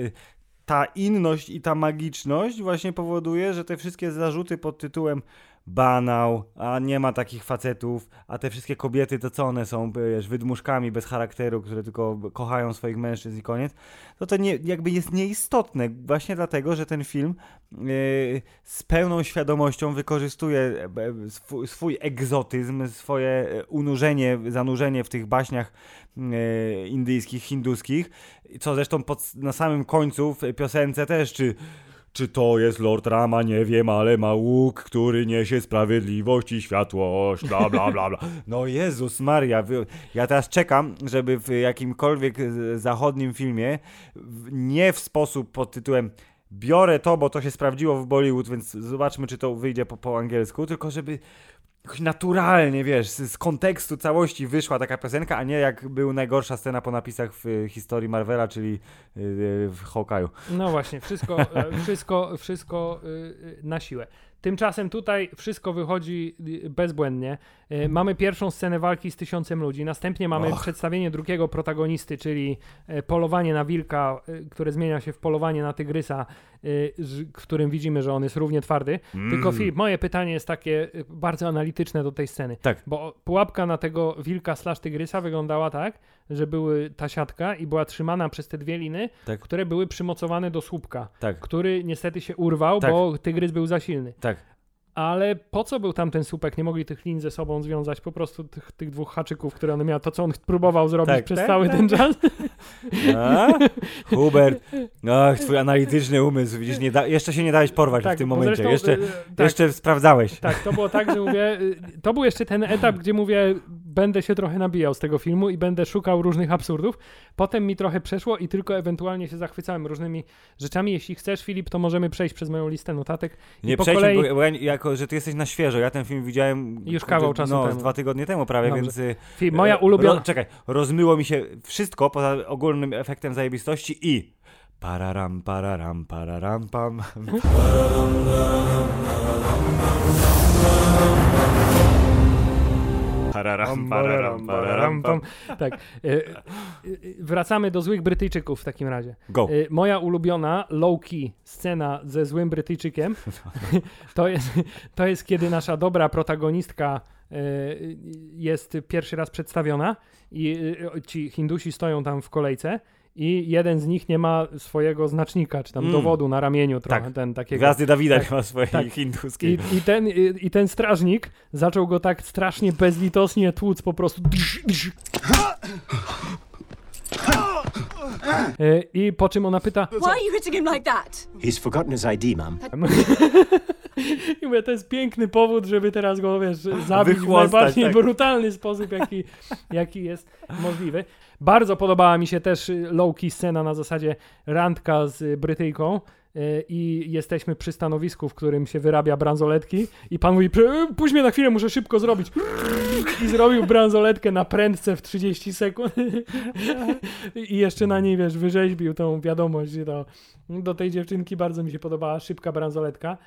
ta inność i ta magiczność właśnie powoduje, że te wszystkie zarzuty pod tytułem banał, a nie ma takich facetów, a te wszystkie kobiety to co one są, wiesz, wydmuszkami bez charakteru, które tylko kochają swoich mężczyzn i koniec, to to nie, jakby jest nieistotne. Właśnie dlatego, że ten film e, z pełną świadomością wykorzystuje e, swój, swój egzotyzm, swoje e, unurzenie, zanurzenie w tych baśniach e, indyjskich, hinduskich, co zresztą pod, na samym końcu w piosence też, czy czy to jest Lord Rama, nie wiem, ale ma łuk, który niesie sprawiedliwość i światłość, bla, bla, bla, bla. No Jezus Maria, ja teraz czekam, żeby w jakimkolwiek z- zachodnim filmie, nie w sposób pod tytułem biorę to, bo to się sprawdziło w Bollywood, więc zobaczmy, czy to wyjdzie po, po angielsku, tylko żeby jakoś naturalnie, wiesz, z, kontekstu całości wyszła taka piosenka, a nie jak był najgorsza scena po napisach w y, historii Marvela, czyli y, y, w Hawkeye'u. No właśnie, wszystko, e, wszystko, wszystko na siłę. Tymczasem tutaj wszystko wychodzi bezbłędnie. Y, Mamy pierwszą scenę walki z tysiącem ludzi, następnie mamy Och. przedstawienie drugiego protagonisty, czyli e, polowanie na wilka, które zmienia się w polowanie na tygrysa, w którym widzimy, że on jest równie twardy. Tylko Mm. Filip, moje pytanie jest takie y, bardzo analityczne do tej sceny. Tak. Bo pułapka na tego wilka slash tygrysa wyglądała tak, że były ta siatka i była trzymana przez te dwie liny, Tak. które były przymocowane do słupka, Tak, który niestety się urwał, Tak. bo tygrys był za silny. tak. Ale po co był tam ten słupek? Nie mogli tych lin ze sobą związać, po prostu tych, tych dwóch haczyków, które one miały, to co on próbował zrobić Tak, przez tak, cały tak, ten czas. A? Hubert, ach, twój analityczny umysł, widzisz, nie da, jeszcze się nie dałeś porwać w tym bo momencie, zresztą, jeszcze, y, tak, jeszcze sprawdzałeś. Tak, to było tak, że mówię, y, to był jeszcze ten etap, gdzie mówię, będę się trochę nabijał z tego filmu i będę szukał różnych absurdów. Potem mi trochę przeszło i tylko ewentualnie się zachwycałem różnymi rzeczami. Jeśli chcesz, Filip, to możemy przejść przez moją listę notatek. Nie po przejdźmy, kolei- bo, ja, jako, że ty jesteś na świeżo, ja ten film widziałem Już kawał czasu no, temu. dwa tygodnie temu prawie, Dobrze. więc... y, Filip, moja e, ulubiona... Ro, czekaj, rozmyło mi się wszystko poza ogólnym efektem zajebistości i... Pararam, pararam, pararam, pam. Pararam, pararam, pararam, pam. Tak. e, e, Wracamy do złych Brytyjczyków w takim razie. Go. E, Moja ulubiona low-key scena ze złym Brytyjczykiem to jest, to jest kiedy nasza dobra protagonistka jest pierwszy raz przedstawiona i ci Hindusi stoją tam w kolejce i jeden z nich nie ma swojego znacznika, czy tam Mm. dowodu na ramieniu trochę, Tak. ten takiego. Gwiazdy Dawida tak, nie ma swojej tak. hinduskiej. I, i, ten, i, I ten strażnik zaczął go tak strasznie bezlitosnie tłuc po prostu. E, I po czym ona pyta, Why are you hitting him like that? He's forgotten his ID, ma'am. I mówię, to jest piękny powód, żeby teraz go, wiesz, zabić w najbardziej tak. brutalny sposób, jaki, jaki jest możliwy. Bardzo podobała mi się też y, low-key scena na zasadzie randka z y, Brytyjką y, i jesteśmy przy stanowisku, w którym się wyrabia bransoletki i pan mówi, "Prze- puść mnie na chwilę, muszę szybko zrobić. I zrobił bransoletkę na prędce w 30 sekund i jeszcze na niej, wiesz, wyrzeźbił tą wiadomość do, do tej dziewczynki. Bardzo mi się podobała szybka bransoletka.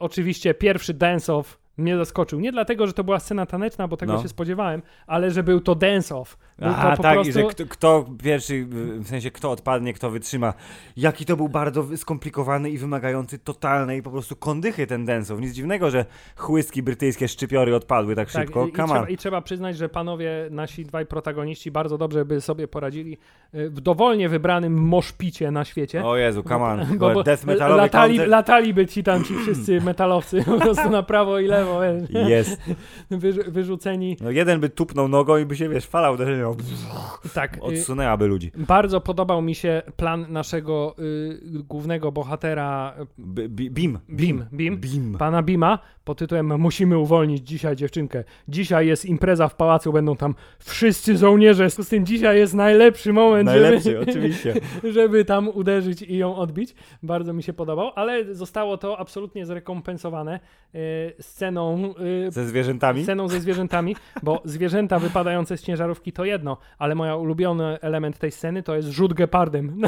Oczywiście pierwszy dance-off mnie zaskoczył. Nie dlatego, że to była scena taneczna, bo tego No. się spodziewałem, ale że był to dance-off. Aha, to tak, prostu... i że kto, kto pierwszy, w sensie kto odpadnie, kto wytrzyma. Jaki to był bardzo skomplikowany i wymagający totalnej po prostu kondychy ten densow. Nic dziwnego, że chłystki brytyjskie szczypiory odpadły tak Tak, szybko. i, i, trzeba. I trzeba przyznać, że panowie, nasi dwaj protagoniści bardzo dobrze by sobie poradzili e, w dowolnie wybranym moszpicie na świecie. O Jezu, come on. Bo, bo Death metalowy latali, koncert. lataliby ci tam ci wszyscy metalowcy po prostu na prawo i lewo, Jest. wyrzu- wyrzuceni. No jeden by tupnął nogą i by się, wiesz, fala uderzeniowa Tak, y, odsunęłaby ludzi. bardzo podobał mi się plan naszego y, głównego bohatera B- bi- Bim. Bim, Bim, Bim. pana Bima pod tytułem Musimy uwolnić dzisiaj dziewczynkę. Dzisiaj jest impreza w pałacu, będą tam wszyscy żołnierze. Z tym dzisiaj jest najlepszy moment, Najlepszy, żeby, oczywiście. żeby tam uderzyć i ją odbić. Bardzo mi się podobał, ale zostało to absolutnie zrekompensowane y, sceną, y, Ze zwierzętami. sceną ze zwierzętami, bo zwierzęta wypadające z ciężarówki to jedno, ale moja ulubiony element tej sceny to jest rzut gepardem.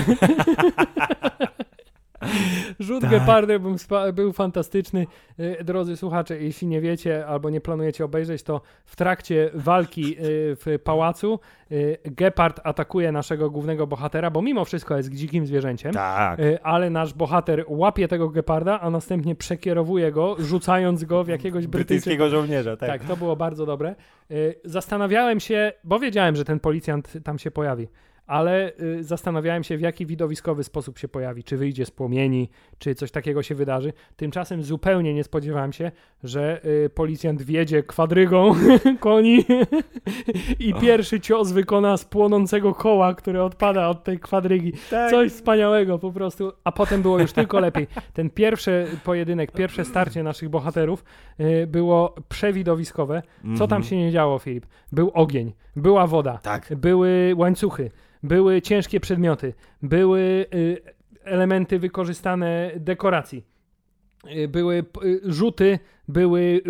Rzut Tak. gepardem był, był fantastyczny. E, Drodzy słuchacze, jeśli nie wiecie albo nie planujecie obejrzeć, to w trakcie walki e, w pałacu e, gepard atakuje naszego głównego bohatera, bo mimo wszystko jest dzikim zwierzęciem. Tak. Ale nasz bohater łapie tego geparda, a następnie przekierowuje go, rzucając go w jakiegoś. Brytyjskiego żołnierza, tak. Tak, to było bardzo dobre. Y, Zastanawiałem się, bo wiedziałem, że ten policjant tam się pojawi, ale y, zastanawiałem się, w jaki widowiskowy sposób się pojawi. Czy wyjdzie z płomieni, czy coś takiego się wydarzy. Tymczasem zupełnie nie spodziewałem się, że y, policjant wjedzie kwadrygą koni i pierwszy cios wykona z płonącego koła, które odpada od tej kwadrygi. Tak. Coś wspaniałego po prostu, a potem było już tylko lepiej. Ten pierwszy pojedynek, pierwsze starcie naszych bohaterów y, było przewidowiskowe. Co tam Mhm. się nie działo, Filip? Był ogień, była woda, Tak. były łańcuchy, były ciężkie przedmioty, były y, elementy wykorzystane dekoracji. Y, Były y, rzuty, były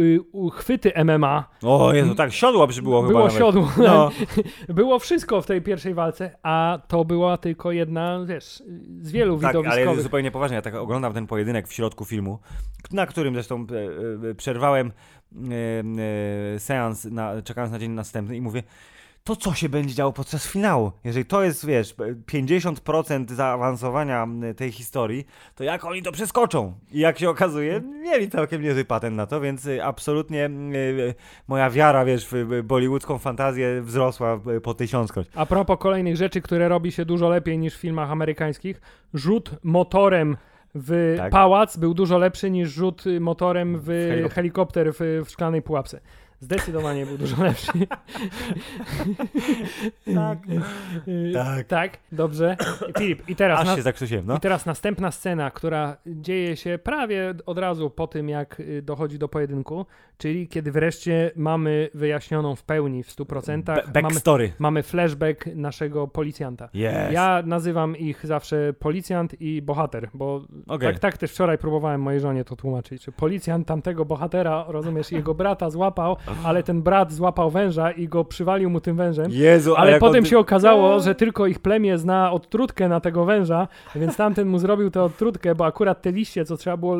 chwyty MMA, O Jezu, tak, siodła przybyło chyba było siodło. No. Było wszystko w tej pierwszej walce, a to była tylko jedna, wiesz, z wielu Tak, ale widowiskowych. zupełnie poważnie, ja tak oglądam ten pojedynek w środku filmu, na którym zresztą e, e, przerwałem e, seans, na, czekając na dzień następny i mówię, to co się będzie działo podczas finału? Jeżeli to jest, wiesz, 50% zaawansowania tej historii, to jak oni to przeskoczą? I jak się okazuje, mieli całkiem niezły patent na to, więc e, absolutnie e, moja wiara, wiesz, w bollywoodzką fantazję wzrosła po tysiąckroć. A propos kolejnych rzeczy, które robi się dużo lepiej niż w filmach amerykańskich, rzut motorem w Tak. pałac był dużo lepszy niż rzut y, motorem w, helikopter. helikopter w, w szklanej pułapce. Zdecydowanie był dużo lepszy. Tak. Tak. tak, dobrze. Filip, i teraz, Aż się zakrztusiłem, no. i teraz następna scena, która dzieje się prawie od razu po tym, jak y, dochodzi do pojedynku, czyli kiedy wreszcie mamy wyjaśnioną w pełni, w 100%. Be- mamy, backstory. mamy flashback naszego policjanta. Yes. Ja nazywam ich zawsze policjant i bohater, bo Okej. tak, tak też wczoraj próbowałem mojej żonie to tłumaczyć. Policjant tamtego bohatera, rozumiesz, jego brata złapał, ale ten brat złapał węża i go przywalił mu tym wężem. Jezu, Ale potem on- się okazało, że tylko ich plemię zna odtrutkę na tego węża, więc tamten mu zrobił tę odtrutkę, bo akurat te liście, co trzeba było,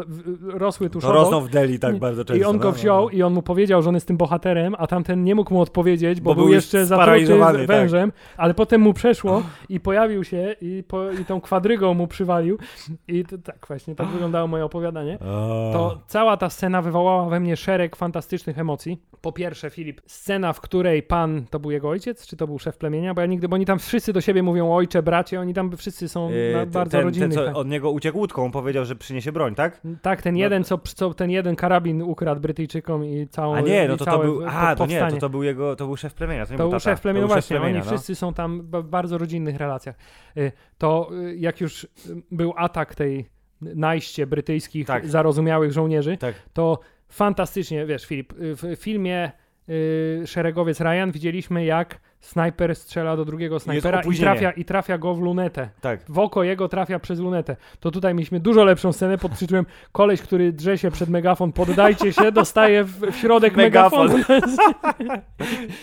rosły To tuszowo. rosną w Deli tak bardzo często. I on go no, wziął no. i on mu powiedział, że on jest tym bohaterem, a tamten nie mógł mu odpowiedzieć, bo, Bo był był jeszcze zatruty tak. wężem, ale potem mu przeszło i pojawił się i, po, i tą kwadrygą mu przywalił. I to, tak właśnie, tak wyglądało moje opowiadanie. To cała ta scena wywołała we mnie szereg fantastycznych emocji. Po pierwsze, Filip, scena, w której pan, to był jego ojciec, czy to był szef plemienia? Bo ja nigdy, bo oni tam wszyscy do siebie mówią ojcze, bracie, oni tam wszyscy są Yy, na bardzo ten, rodzinnych. ten, tak. co od niego uciekł łódką, powiedział, że przyniesie broń, tak? Tak, ten No jeden, co, co ten jeden karabin ukradł Brytyjczykom i całą A nie, no to to był, a, to nie, to, to był jego, to był szef plemienia, to To był tata. szef plemienia, był szef właśnie, plemienia, oni no. wszyscy są tam w bardzo rodzinnych relacjach. Y, To y, jak już y, był atak tej najście brytyjskich Tak. zarozumiałych żołnierzy, Tak. to fantastycznie, wiesz Filip, y, w filmie y, Szeregowiec Ryan widzieliśmy jak snajper strzela do drugiego snajpera i trafia, i trafia go w lunetę. Tak. W oko jego trafia przez lunetę. To tutaj mieliśmy dużo lepszą scenę pod tytułem koleś, który drze się przed megafon, poddajcie się, dostaje w, w środek Megafon. megafonu.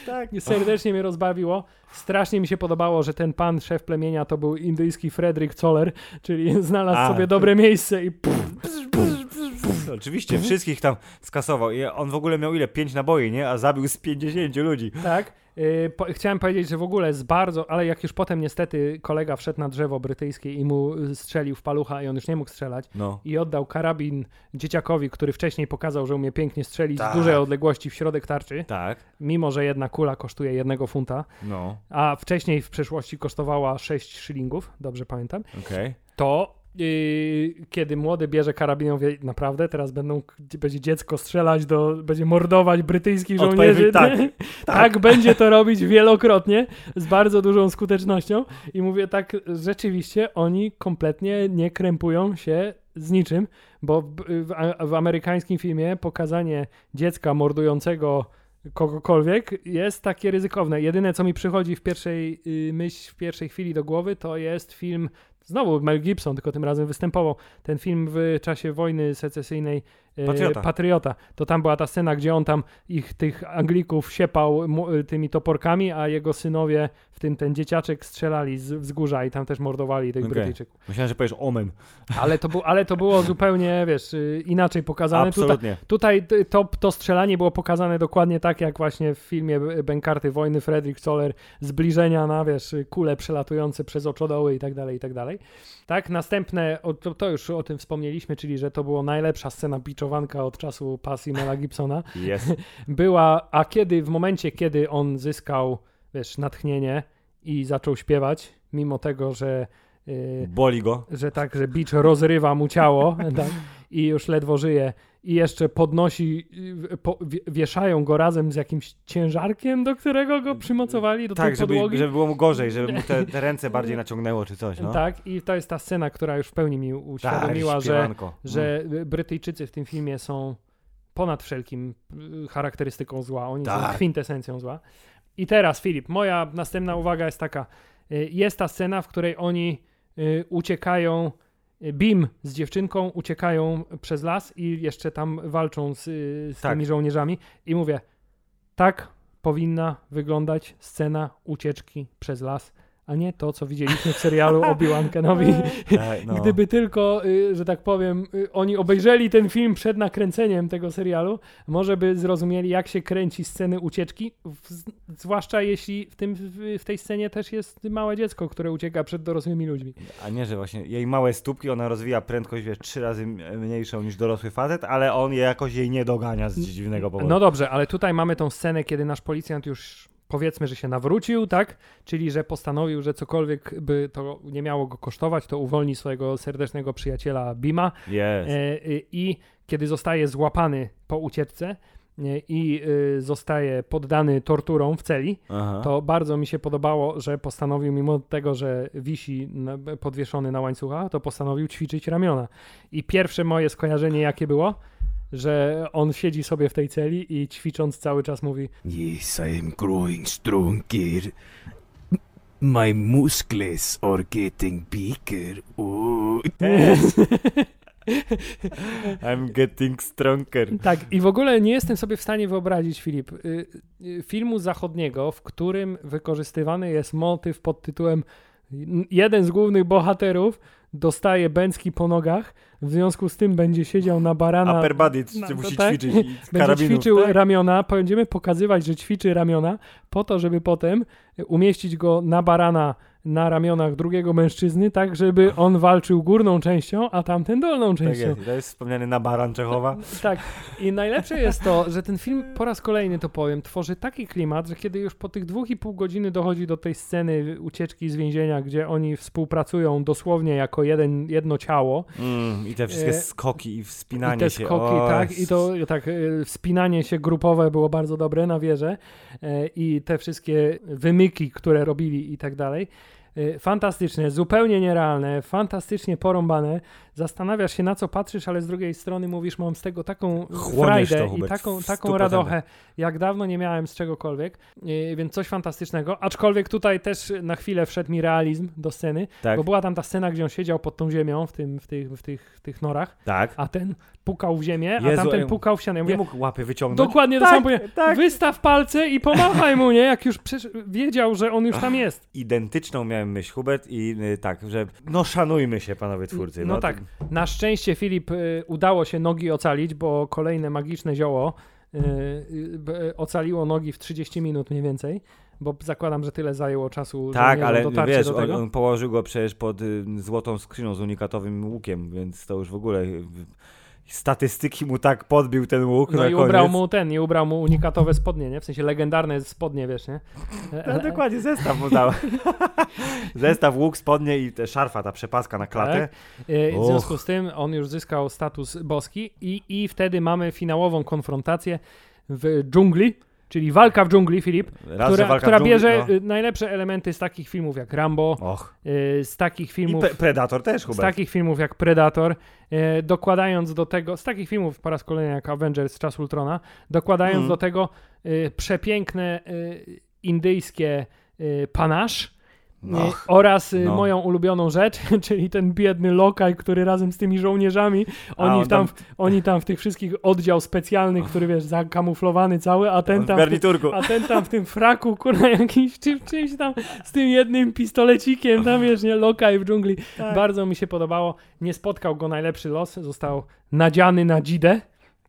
tak. Serdecznie mnie rozbawiło. Strasznie mi się podobało, że ten pan, szef plemienia, to był indyjski Frederick Zoller, czyli znalazł A, sobie dobre miejsce i Oczywiście, wszystkich tam skasował. I on w ogóle miał ile? Pięć naboi, nie? A zabił z 50 ludzi. tak. Yy, po, chciałem powiedzieć, że w ogóle z bardzo, ale jak już potem niestety kolega wszedł na drzewo brytyjskie i mu y, strzelił w palucha i on już nie mógł strzelać No. i oddał karabin dzieciakowi, który wcześniej pokazał, że umie pięknie strzelić Tak. z dużej odległości w środek tarczy, Tak. mimo że jedna kula kosztuje jednego funta, No. a wcześniej w przeszłości kosztowała 6 szylingów, dobrze pamiętam, Okej. to yy, kiedy młody bierze karabin, mówię, naprawdę teraz będą, będzie dziecko strzelać do, będzie mordować brytyjskich żołnierzy. tak, tak. będzie to robić wielokrotnie, z bardzo dużą skutecznością i mówię tak, rzeczywiście oni kompletnie nie krępują się z niczym, bo w, w, w amerykańskim filmie pokazanie dziecka mordującego kogokolwiek jest takie ryzykowne. Jedyne, co mi przychodzi w pierwszej y, myśl, w pierwszej chwili do głowy, to jest film, znowu Mel Gibson, tylko tym razem występował, ten film w czasie wojny secesyjnej y, Patriota. Patriota. To tam była ta scena, gdzie on tam ich, tych Anglików siepał tymi toporkami, a jego synowie, w tym ten dzieciaczek, strzelali z wzgórza i tam też mordowali tych Okej. Brytyjczyków. Myślałem, że powiesz omen. Ale to, bu- ale to było zupełnie, wiesz, y, inaczej pokazane. Tutaj, Absolutnie. Tutaj t- to, to strzelanie było pokazane dokładnie tak, jak właśnie w filmie B- Bękarty Wojny Frederick Zoller, zbliżenia na, wiesz, kule przelatujące przez oczodoły i tak dalej, i tak dalej. Tak, następne, to, to już o tym wspomnieliśmy, czyli, że to była najlepsza scena biczowanka od czasu pasji Mela Gibsona. Jest. Była, a kiedy, w momencie, kiedy on zyskał, wiesz, natchnienie i zaczął śpiewać, mimo tego, że y, Boli go. że tak, że bicz rozrywa mu ciało tak, i już ledwo żyje i jeszcze podnosi, po, wie- wieszają go razem z jakimś ciężarkiem, do którego go przymocowali do Tak, tej żeby, podłogi. żeby było mu gorzej, żeby mu te, te ręce bardziej naciągnęło czy coś, no. Tak, i to jest ta scena, która już w pełni mi uświadomiła, Tak, że, że Brytyjczycy w tym filmie są ponad wszelkim y, charakterystyką zła. Oni są Tak. kwintesencją zła. I teraz, Filip, moja następna uwaga jest taka. Y, Jest ta scena, w której oni y, uciekają, y, Bim z dziewczynką uciekają przez las i jeszcze tam walczą z, z Tak. tymi żołnierzami. I mówię, tak powinna wyglądać scena ucieczki przez las, a nie to, co widzieliśmy w serialu Obi-Wan Kenobi. No. Gdyby tylko, y, że tak powiem, y, oni obejrzeli ten film przed nakręceniem tego serialu, może by zrozumieli, jak się kręci sceny ucieczki, w, zwłaszcza jeśli w, tym, w, tej scenie też jest małe dziecko, które ucieka przed dorosłymi ludźmi. A nie, że właśnie jej małe stópki, ona rozwija prędkość, wiesz, trzy razy mniejszą niż dorosły facet, ale on je jakoś jej nie dogania z dziwnego powodu. No dobrze, ale tutaj mamy tą scenę, kiedy nasz policjant już powiedzmy, że się nawrócił, tak? Czyli, że postanowił, że cokolwiek by to nie miało go kosztować, to uwolni swojego serdecznego przyjaciela Bima. Jest. E, e, I kiedy zostaje złapany po ucieczce e, i e, zostaje poddany torturom w celi, Aha. to bardzo mi się podobało, że postanowił, mimo tego, że wisi podwieszony na łańcuchach, to postanowił ćwiczyć ramiona. I pierwsze moje skojarzenie jakie było? Że on siedzi sobie w tej celi i ćwicząc cały czas mówi Yes, I am growing stronger. My muscles are getting bigger. Oh. I'm getting stronger. Tak, i w ogóle nie jestem sobie w stanie wyobrazić, Filip, y, y, filmu zachodniego, w którym wykorzystywany jest motyw pod tytułem jeden z głównych bohaterów dostaje bęcki po nogach, w związku z tym będzie siedział na barana, Upper body, No, musi tak. ćwiczyć i będzie ćwiczył tak? ramiona, będziemy pokazywać, że ćwiczy ramiona po to, żeby potem umieścić go na barana na ramionach drugiego mężczyzny, tak żeby on walczył górną częścią, a tamten dolną Tak częścią. jest. I To jest wspomniany Nabaran Czechowa. Tak. I najlepsze jest to, że ten film, po raz kolejny to powiem, tworzy taki klimat, że kiedy już po tych dwóch i pół godziny dochodzi do tej sceny ucieczki z więzienia, gdzie oni współpracują dosłownie jako jeden, jedno ciało. Mm, I te wszystkie E, skoki i wspinanie I te się. skoki, o, tak, i to tak, e, wspinanie się grupowe było bardzo dobre na wieżę e, i te wszystkie wymyki, które robili i tak dalej. E, Fantastyczne, zupełnie nierealne, fantastycznie porąbane. Zastanawiasz się na co patrzysz, ale z drugiej strony mówisz, mam z tego taką Chłoniesz frajdę to, i taką, taką 100%. radochę, jak dawno nie miałem z czegokolwiek, E, więc coś fantastycznego. Aczkolwiek tutaj też na chwilę wszedł mi realizm do sceny, Tak, bo była tam ta scena, gdzie on siedział pod tą ziemią w, tym, w, tych, w, tych, w tych norach tak. a ten pukał w ziemię, a Jezu, tamten ej, pukał w ścianę. Ja Nie mówię, mógł łapy wyciągnąć. dokładnie to tak, samo powiedziałem. tak. Wystaw palce i pomachaj mu, nie? Jak już wiedział, że on już tam jest. Identyczną miałem myśl, Hubert, i y, tak, że no szanujmy się, panowie twórcy. No tak. Na szczęście Filip y, udało się nogi ocalić, bo kolejne magiczne zioło y, y, ocaliło nogi w 30 minut mniej więcej, bo zakładam, że tyle zajęło czasu, Tak, ale wiesz, do on, on położył go przecież pod złotą skrzynią z unikatowym łukiem, więc to już w ogóle statystyki mu tak podbił ten łuk No i koniec. ubrał mu ten, i ubrał mu unikatowe spodnie, nie? W sensie legendarne spodnie, wiesz, nie? No, dokładnie, zestaw mu dał. zestaw, łuk, spodnie i te szarfa, ta przepaska na klatę. Tak. E, W związku z tym on już zyskał status boski i, i wtedy mamy finałową konfrontację w dżungli, czyli walka w dżungli, Filip, Raz, która, która dżungli, bierze no. y, najlepsze elementy z takich filmów jak Rambo, Och. y, z takich filmów... Predator też, Z Hubert. takich filmów jak Predator, e, dokładając do tego, z takich filmów po raz kolejny jak Avengers z czasu Ultrona, dokładając Mhm. do tego przepiękne indyjskie e, Och. oraz e, no. moją ulubioną rzecz, czyli ten biedny lokaj, który razem z tymi żołnierzami, oni, on tam, tam- oni tam w tych wszystkich oddział specjalny, który wiesz, zakamuflowany cały, a ten tam w garniturku. a ten tam w tym fraku, kurwa, jakiś czym, czymś tam, z tym jednym pistolecikiem, tam wiesz, nie, lokaj w dżungli. Tak. Bardzo mi się podobało. Nie spotkał go najlepszy los, został nadziany na dzidę,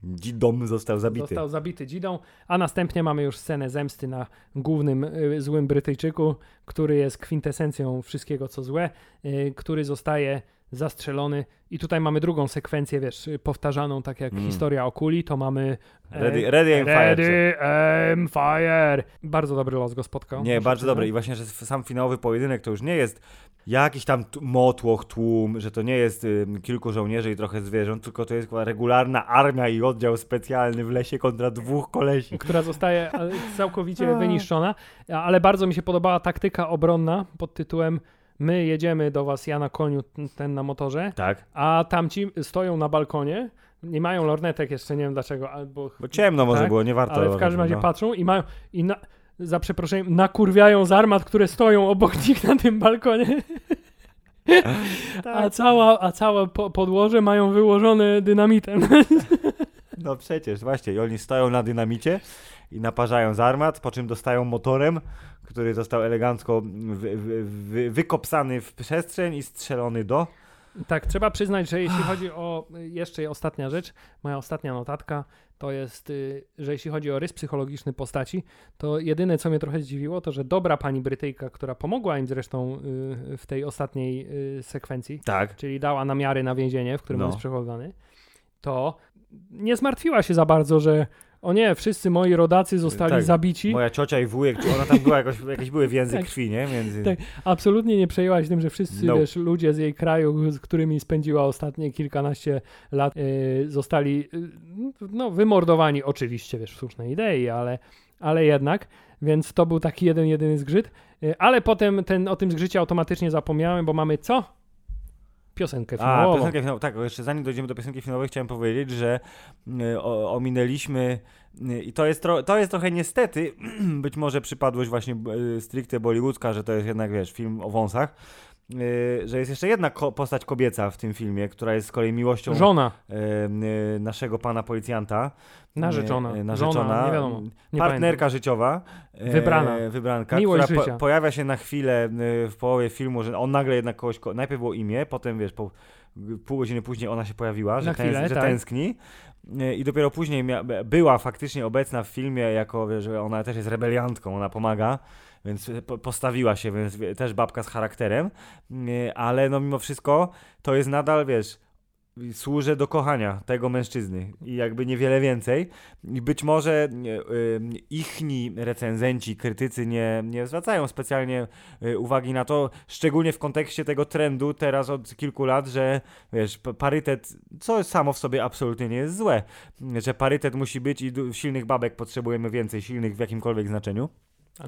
Dzidom został zabity. został zabity dzidą, a następnie mamy już scenę zemsty na głównym y, złym Brytyjczyku, który jest kwintesencją wszystkiego co złe, y, który zostaje zastrzelony i tutaj mamy drugą sekwencję, wiesz, powtarzaną tak jak Mm. historia o kuli, to mamy e, Ready, ready aim fire. Ready, aim, fire. Bardzo dobry los go spotkał. Nie, bardzo dobry. I właśnie, że sam finałowy pojedynek to już nie jest jakiś tam motłoch, tłum, że to nie jest kilku żołnierzy i trochę zwierząt, tylko to jest chyba regularna armia i oddział specjalny w lesie kontra dwóch kolesi. która zostaje całkowicie wyniszczona, ale bardzo mi się podobała taktyka obronna pod tytułem my jedziemy do was, ja na koniu, ten na motorze, Tak. a tamci stoją na balkonie, nie mają lornetek jeszcze, nie wiem dlaczego, albo... Bo ciemno może Tak, było, nie warto. ale w każdym razie no. patrzą i mają, i na, za przeproszeniem, nakurwiają z armat, które stoją obok nich na tym balkonie, Tak. a, cała, a całe po, podłoże mają wyłożone dynamitem. No przecież, właśnie. I oni stoją na dynamicie i naparzają z armat, po czym dostają motorem, który został elegancko wy, wy, wy, wykopsany w przestrzeń i strzelony do. Tak, trzeba przyznać, że jeśli chodzi o jeszcze ostatnia rzecz, moja ostatnia notatka, to jest, y, że jeśli chodzi o rys psychologiczny postaci, to jedyne co mnie trochę zdziwiło, to że dobra pani Brytyjka, która pomogła im zresztą y, w tej ostatniej y, sekwencji, Tak. czyli dała namiary na więzienie, w którym No. on jest przechowany, to nie zmartwiła się za bardzo, że o nie, wszyscy moi rodacy zostali Tak, zabici. Moja ciocia i wujek, czy ona tam była jakoś, jakieś były więzy Tak. krwi, nie? Między... Tak. Absolutnie nie przejęła się tym, że wszyscy No. wiesz, ludzie z jej kraju, z którymi spędziła ostatnie kilkanaście lat, y, zostali y, no, wymordowani. Oczywiście, wiesz, w słusznej idei, ale, ale jednak. Więc to był taki jeden, jedyny zgrzyt. Y, ale potem ten, o tym zgrzycie automatycznie zapomniałem, bo mamy co? Piosenkę A, filmową. piosenkę finałową. Tak, jeszcze zanim dojdziemy do piosenki finałowej, chciałem powiedzieć, że y, o, ominęliśmy y, i to jest, to jest trochę niestety, być może przypadłość właśnie y, stricte bollywoodzka, że to jest jednak, wiesz, film o wąsach, że jest jeszcze jedna ko- postać kobieca w tym filmie, która jest z kolei miłością Żona, y, y, naszego pana policjanta. narzeczona, Y, narzeczona, żona, nie wiadomo. Nie partnerka pamiętam. życiowa. Wybrana. Wybranka, Miłość która życia. pojawia się na chwilę y, w połowie filmu, że on nagle jednak kogoś, ko- najpierw było imię, potem wiesz, po, pół godziny później ona się pojawiła, że, chwilę, że tak. tęskni. Y, I dopiero później była faktycznie obecna w filmie, jako że ona też jest rebeliantką, ona pomaga. Więc po- postawiła się, więc też babka z charakterem, y, ale no mimo wszystko to jest nadal, wiesz, służę do kochania tego mężczyzny i jakby niewiele więcej. I być może y, ichni recenzenci, krytycy nie, nie zwracają specjalnie uwagi na to, szczególnie w kontekście tego trendu teraz od kilku lat, że wiesz, parytet, co samo w sobie absolutnie nie jest złe, że parytet musi być i silnych babek potrzebujemy więcej, silnych w jakimkolwiek znaczeniu.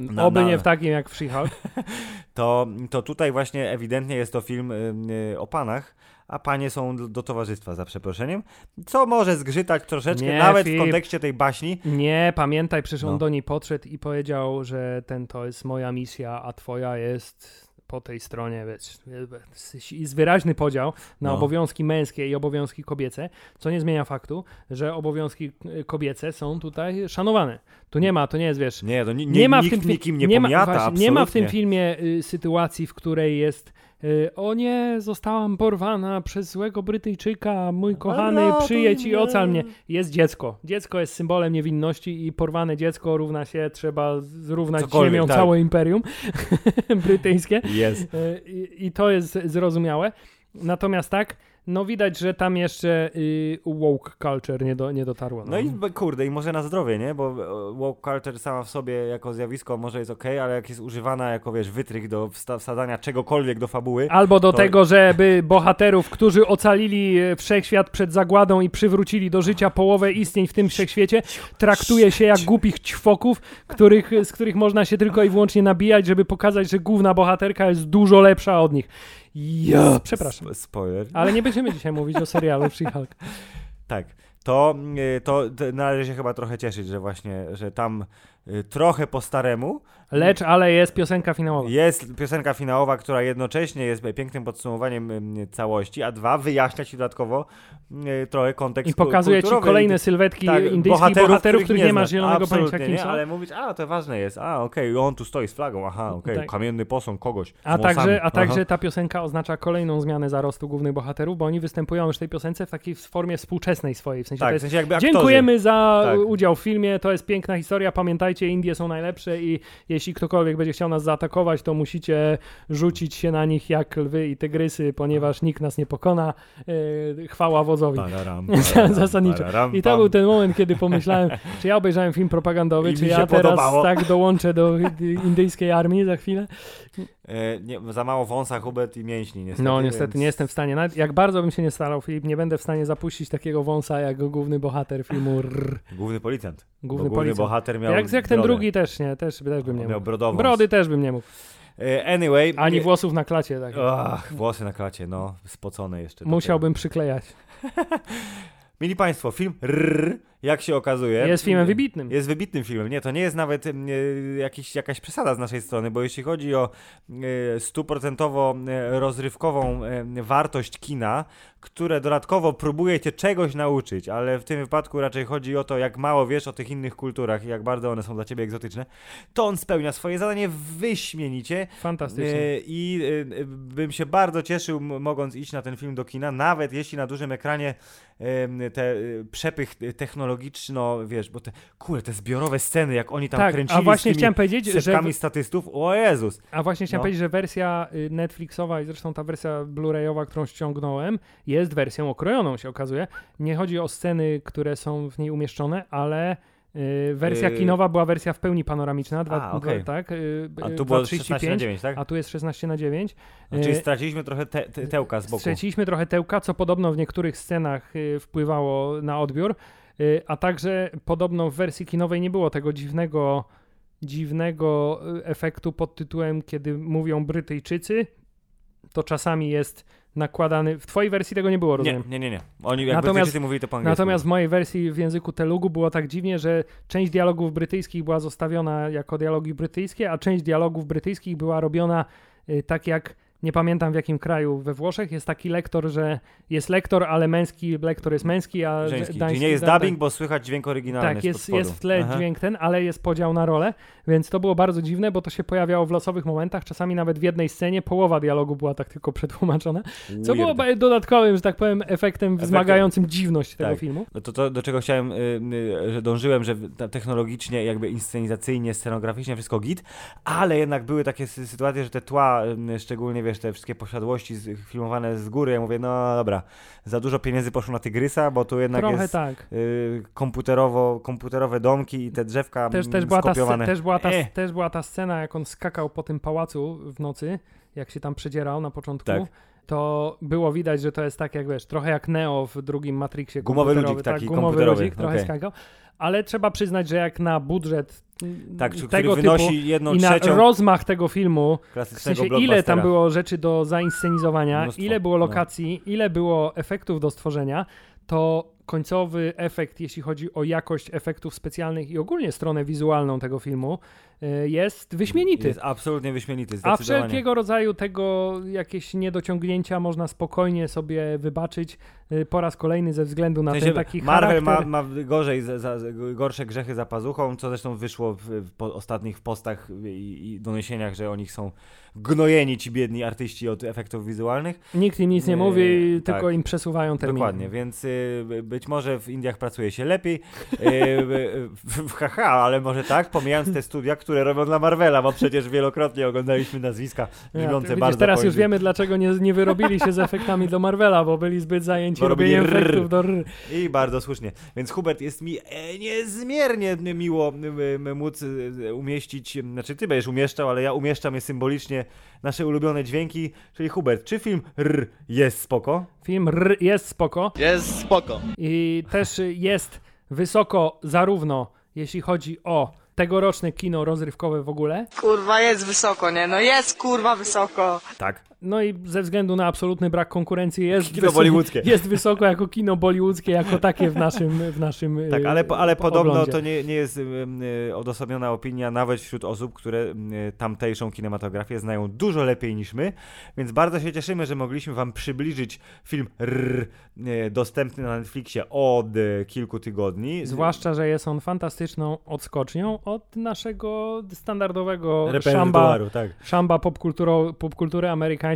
Na- Oby na- nie w takim jak w She-Hulk. to, to tutaj właśnie ewidentnie jest to film y, y, o panach, a panie są do, towarzystwa, za przeproszeniem, co może zgrzytać troszeczkę, Nie, nawet w Filip. kontekście tej baśni. Nie, pamiętaj, przecież on No. do niej podszedł i powiedział, że ten to jest moja misja, a twoja jest po tej stronie, wiesz, jest wyraźny podział na No. obowiązki męskie i obowiązki kobiece, co nie zmienia faktu, że obowiązki y, kobiece są tutaj szanowane. Tu nie ma, to nie jest, wiesz, Nie, to ni, nie, ma w tym, nikim nie, nie, ma, pomiata, właśnie, nie ma w tym filmie y, sytuacji, w której jest o nie, zostałam porwana przez złego Brytyjczyka, mój kochany, Ratuj przyjedź i ocal mnie. Jest dziecko. Dziecko jest symbolem niewinności i porwane dziecko równa się, trzeba zrównać Cokolwiek, ziemią tak. całe imperium brytyjskie. Jest. Y, I, I to jest zrozumiałe. Natomiast tak, no widać, że tam jeszcze y, woke culture nie, do, nie dotarło. No i b- kurde, i może na zdrowie, nie? Bo e, woke culture sama w sobie jako zjawisko może jest okej, ale jak jest używana jako, wiesz, wytrych do wsadzania czegokolwiek do fabuły, Albo do To- tego, żeby bohaterów, którzy ocalili e, wszechświat przed zagładą i przywrócili do życia połowę istnień w tym wszechświecie, traktuje się jak głupich ćwoków, których, z których można się tylko i wyłącznie nabijać, żeby pokazać, że główna bohaterka jest dużo lepsza od nich. Ja, przepraszam. Sp- spoiler. Ale nie będziemy dzisiaj mówić o serialu She-Hulk. Tak. To, y, to, to należy się chyba trochę cieszyć, że właśnie, że tam y, trochę po staremu Lecz, ale jest piosenka finałowa. jest piosenka finałowa, która jednocześnie jest pięknym podsumowaniem całości, a dwa, wyjaśnia ci dodatkowo trochę kontekst I pokazuje ci kolejne sylwetki tak, indyjskich bohaterów, których nie, masz znasz. zielonego pojęcia, kim nie, są. ale mówić, a to ważne jest, a okej, on tu stoi z flagą, aha, okej, Tak. kamienny posąg kogoś A włosami. także, a także ta piosenka oznacza kolejną zmianę zarostu głównych bohaterów, bo oni występują już w tej piosence w takiej formie współczesnej swojej. W sensie Tak, w sensie jakby aktorzy. Dziękujemy za Tak. udział w filmie. To jest piękna historia. Pamiętajcie, Indie są najlepsze i jeśli ktokolwiek będzie chciał nas zaatakować, to musicie rzucić się na nich jak lwy i tygrysy, ponieważ nikt nas nie pokona. Yy, chwała wodzowi. Pararam, Zasadniczo. pararam, I to był ten moment, kiedy pomyślałem, czy ja obejrzałem film propagandowy, I czy ja teraz podobało. tak dołączę do indyjskiej armii za chwilę. E, nie, za mało wąsa, hubet i mięśni niestety. No niestety więc- nie jestem w stanie, nawet jak bardzo bym się nie starał, Filip, nie będę w stanie zapuścić takiego wąsa jak główny bohater filmu Rrr. Główny policjant. Główny główny policjant. bohater miał Jak, jak ten drugi też nie, też, też bym nie Miał mógł. Brody też bym nie mógł. E, Anyway. Ani nie- włosów na klacie. Tak. Ach, włosy na klacie, no, spocone jeszcze. Musiałbym przyklejać. Mili Państwo, film Rrr, jak się okazuje. Jest filmem wybitnym. Jest wybitnym filmem. Nie, to nie jest nawet e, jakiś, jakaś przesada z naszej strony, bo jeśli chodzi o e, stuprocentowo e, rozrywkową wartość kina, które dodatkowo próbuje cię czegoś nauczyć, ale w tym wypadku raczej chodzi o to, jak mało wiesz o tych innych kulturach i jak bardzo one są dla ciebie egzotyczne, to on spełnia swoje zadanie wyśmienicie Fantastycznie. I bym się bardzo cieszył, mogąc iść na ten film do kina, nawet jeśli na dużym ekranie te e, przepych technologiczno, wiesz, bo te, kurde, te zbiorowe sceny, jak oni tam tak, kręcili a właśnie z chciałem powiedzieć, że statystów, o Jezus. A właśnie chciałem No. powiedzieć, że wersja y, Netflixowa i zresztą ta wersja Blu-rayowa, którą ściągnąłem, jest wersją okrojoną, się okazuje. Nie chodzi o sceny, które są w niej umieszczone, ale y, wersja Yy. kinowa była wersja w pełni panoramiczna, dwa, A, dwa, tak? Y, A y, tu było 2,35, 16 na 9, tak? a tu jest 16 na 9. A, czyli Y, straciliśmy trochę te, te, tełka z boku. Straciliśmy trochę tełka, co podobno w niektórych scenach y, wpływało na odbiór, y, a także podobno w wersji kinowej nie było tego dziwnego, dziwnego y, efektu pod tytułem, kiedy mówią Brytyjczycy, to czasami jest nakładany. W twojej wersji tego nie było, rozumiem. nie, nie, nie. Oni jakby Natomiast- mówili to po angielsku. Natomiast w mojej wersji w języku telugu było tak dziwnie, że część dialogów brytyjskich była zostawiona jako dialogi brytyjskie, a część dialogów brytyjskich była robiona y, tak jak nie pamiętam w jakim kraju we Włoszech, jest taki lektor, że jest lektor, ale męski lektor jest męski, a Żeński. dański, Czyli nie jest dubbing, bo słychać dźwięk oryginalny tak, jest, jest w tle Aha. dźwięk ten, ale jest podział na role, więc to było bardzo dziwne, bo to się pojawiało w losowych momentach, czasami nawet w jednej scenie połowa dialogu była tak tylko przetłumaczona, co było Weird. ba- dodatkowym, że tak powiem, efektem wzmagającym dziwność tego Tak. filmu. No to, to, do czego chciałem, y, y, że dążyłem, że technologicznie, jakby inscenizacyjnie, scenograficznie wszystko git, ale jednak były takie sy- sytuacje, że te tła, y, szczególnie wiesz, te wszystkie posiadłości filmowane z góry, ja mówię, no dobra, za dużo pieniędzy poszło na Tygrysa, bo tu jednak Trochę jest tak. y, komputerowo, komputerowe domki i te drzewka Też, mm, też, była ta, skopiowane. sce- też, była ta, Eh. też była ta scena, jak on skakał po tym pałacu w nocy, jak się tam przedzierał na początku. Tak. To było widać, że to jest tak jak wiesz, trochę jak Neo w drugim Matrixie. Gumowy ludzik tak, taki gumowy ludzik, trochę okej. skakał. Ale trzeba przyznać, że jak na budżet Tak, który tego wynosi typu jedną i na trzecią rozmach tego filmu, w sensie ile tam było rzeczy do zainscenizowania, Mnóstwo, ile było no. lokacji, ile było efektów do stworzenia, to końcowy efekt, jeśli chodzi o jakość efektów specjalnych i ogólnie stronę wizualną tego filmu, jest wyśmienity. Jest absolutnie wyśmienity, A wszelkiego rodzaju tego jakieś niedociągnięcia można spokojnie sobie wybaczyć y, po raz kolejny ze względu na W ten sensie taki Marvel charakter. ma, ma gorzej, za, za, gorsze grzechy za pazuchą, co zresztą wyszło w, w po ostatnich postach i, i doniesieniach, że oni są gnojeni ci biedni artyści od efektów wizualnych. Nikt im nic nie Nie, mówi, tak. tylko im przesuwają terminy. Dokładnie, więc y, być może w Indiach pracuje się lepiej. Y, y, w- haha, ale może tak, pomijając te studia, które robią dla Marvela, bo przecież wielokrotnie oglądaliśmy nazwiska Ja, brzmiące widzisz, bardzo teraz już wiemy, dlaczego nie, nie wyrobili się z efektami do Marvela, bo byli zbyt zajęci Bo robili robieniem rrr. efektów do rrr. I bardzo słusznie. Więc Hubert, jest mi e, niezmiernie miło móc e, umieścić, znaczy ty będziesz umieszczał, ale ja umieszczam je symbolicznie, nasze ulubione dźwięki, czyli Hubert, czy film R jest spoko? Film rrr jest spoko Jest spoko. i też jest wysoko zarówno jeśli chodzi o tegoroczne kino rozrywkowe w ogóle, Kurwa, jest wysoko, nie? No jest kurwa wysoko. Tak. No i ze względu na absolutny brak konkurencji jest, Kino bollywoodzkie. jest wysoko jako kino bollywoodzkie, jako takie w naszym, w naszym Tak, y, ale, ale po- podobno oglądzie. to nie, nie jest ym, y, odosobniona opinia nawet wśród osób, które y, tamtejszą kinematografię znają dużo lepiej niż my, więc bardzo się cieszymy, że mogliśmy wam przybliżyć film R, y, dostępny na Netflixie od y, kilku tygodni. Zwłaszcza, że jest on fantastyczną odskocznią od naszego standardowego szamba, tak. szamba popkulturo- popkultury amerykańskiej.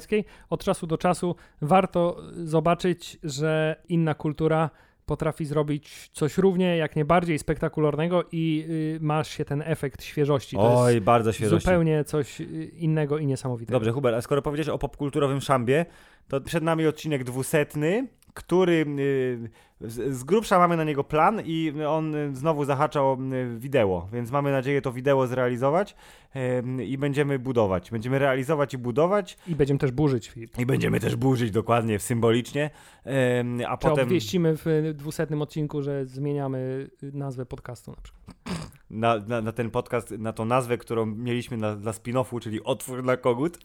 Od czasu do czasu warto zobaczyć, że inna kultura potrafi zrobić coś równie, jak nie bardziej spektakularnego i y, masz się ten efekt świeżości. To Oj, bardzo świeżości. zupełnie coś y, innego i niesamowitego. Dobrze, Hubert, a skoro powiedziałeś o popkulturowym szambie, to przed nami odcinek dwusetny, który y, z, grubsza mamy na niego plan i on znowu zahacza o y, wideo, więc mamy nadzieję to wideo zrealizować y, i będziemy budować. Będziemy realizować i budować I będziemy też burzyć film. i będziemy też burzyć dokładnie, symbolicznie, a Czy potem obwieścimy w y, dwusetnym odcinku, że zmieniamy nazwę podcastu na przykład. na, na, na ten podcast, na tą nazwę, którą mieliśmy na, dla spin-offu, czyli Otwór na kogut.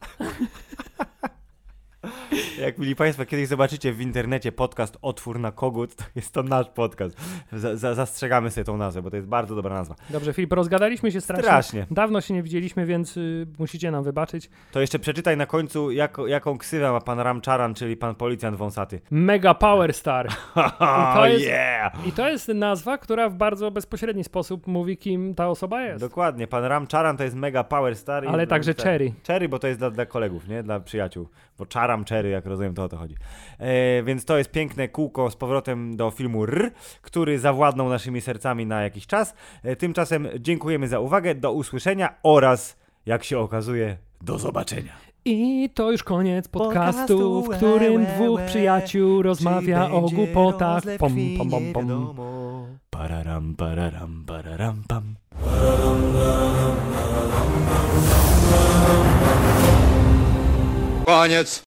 Jak mieli Państwo, kiedyś zobaczycie w internecie podcast Otwór na kogut, to jest to nasz podcast. Za, za, zastrzegamy sobie tą nazwę, bo to jest bardzo dobra nazwa. Dobrze, Filip, rozgadaliśmy się strasznie. Strasznie. Dawno się nie widzieliśmy, więc y, musicie nam wybaczyć. To jeszcze przeczytaj na końcu, jak, jaką ksywę ma pan Ramczaran, czyli pan policjant wąsaty. Mega Power Star. Oh, jest- yeah! I to jest nazwa, która w bardzo bezpośredni sposób mówi, kim ta osoba jest. Dokładnie, pan Ramczaran to jest mega power star. i- Ale także tak. Cherry. Cherry, bo to jest dla, dla kolegów, nie? Dla przyjaciół. Bo czaram Cherry, jak rozumiem, to o to chodzi. E, więc to jest piękne kółko z powrotem do filmu R, który zawładnął naszymi sercami na jakiś czas. E, tymczasem dziękujemy za uwagę, do usłyszenia oraz, jak się okazuje, do zobaczenia. I to już koniec podcastu, w którym dwóch przyjaciół rozmawia o głupotach. Pom, pom, pom, pom. Pararam, pararam, pararam, pam. Koniec.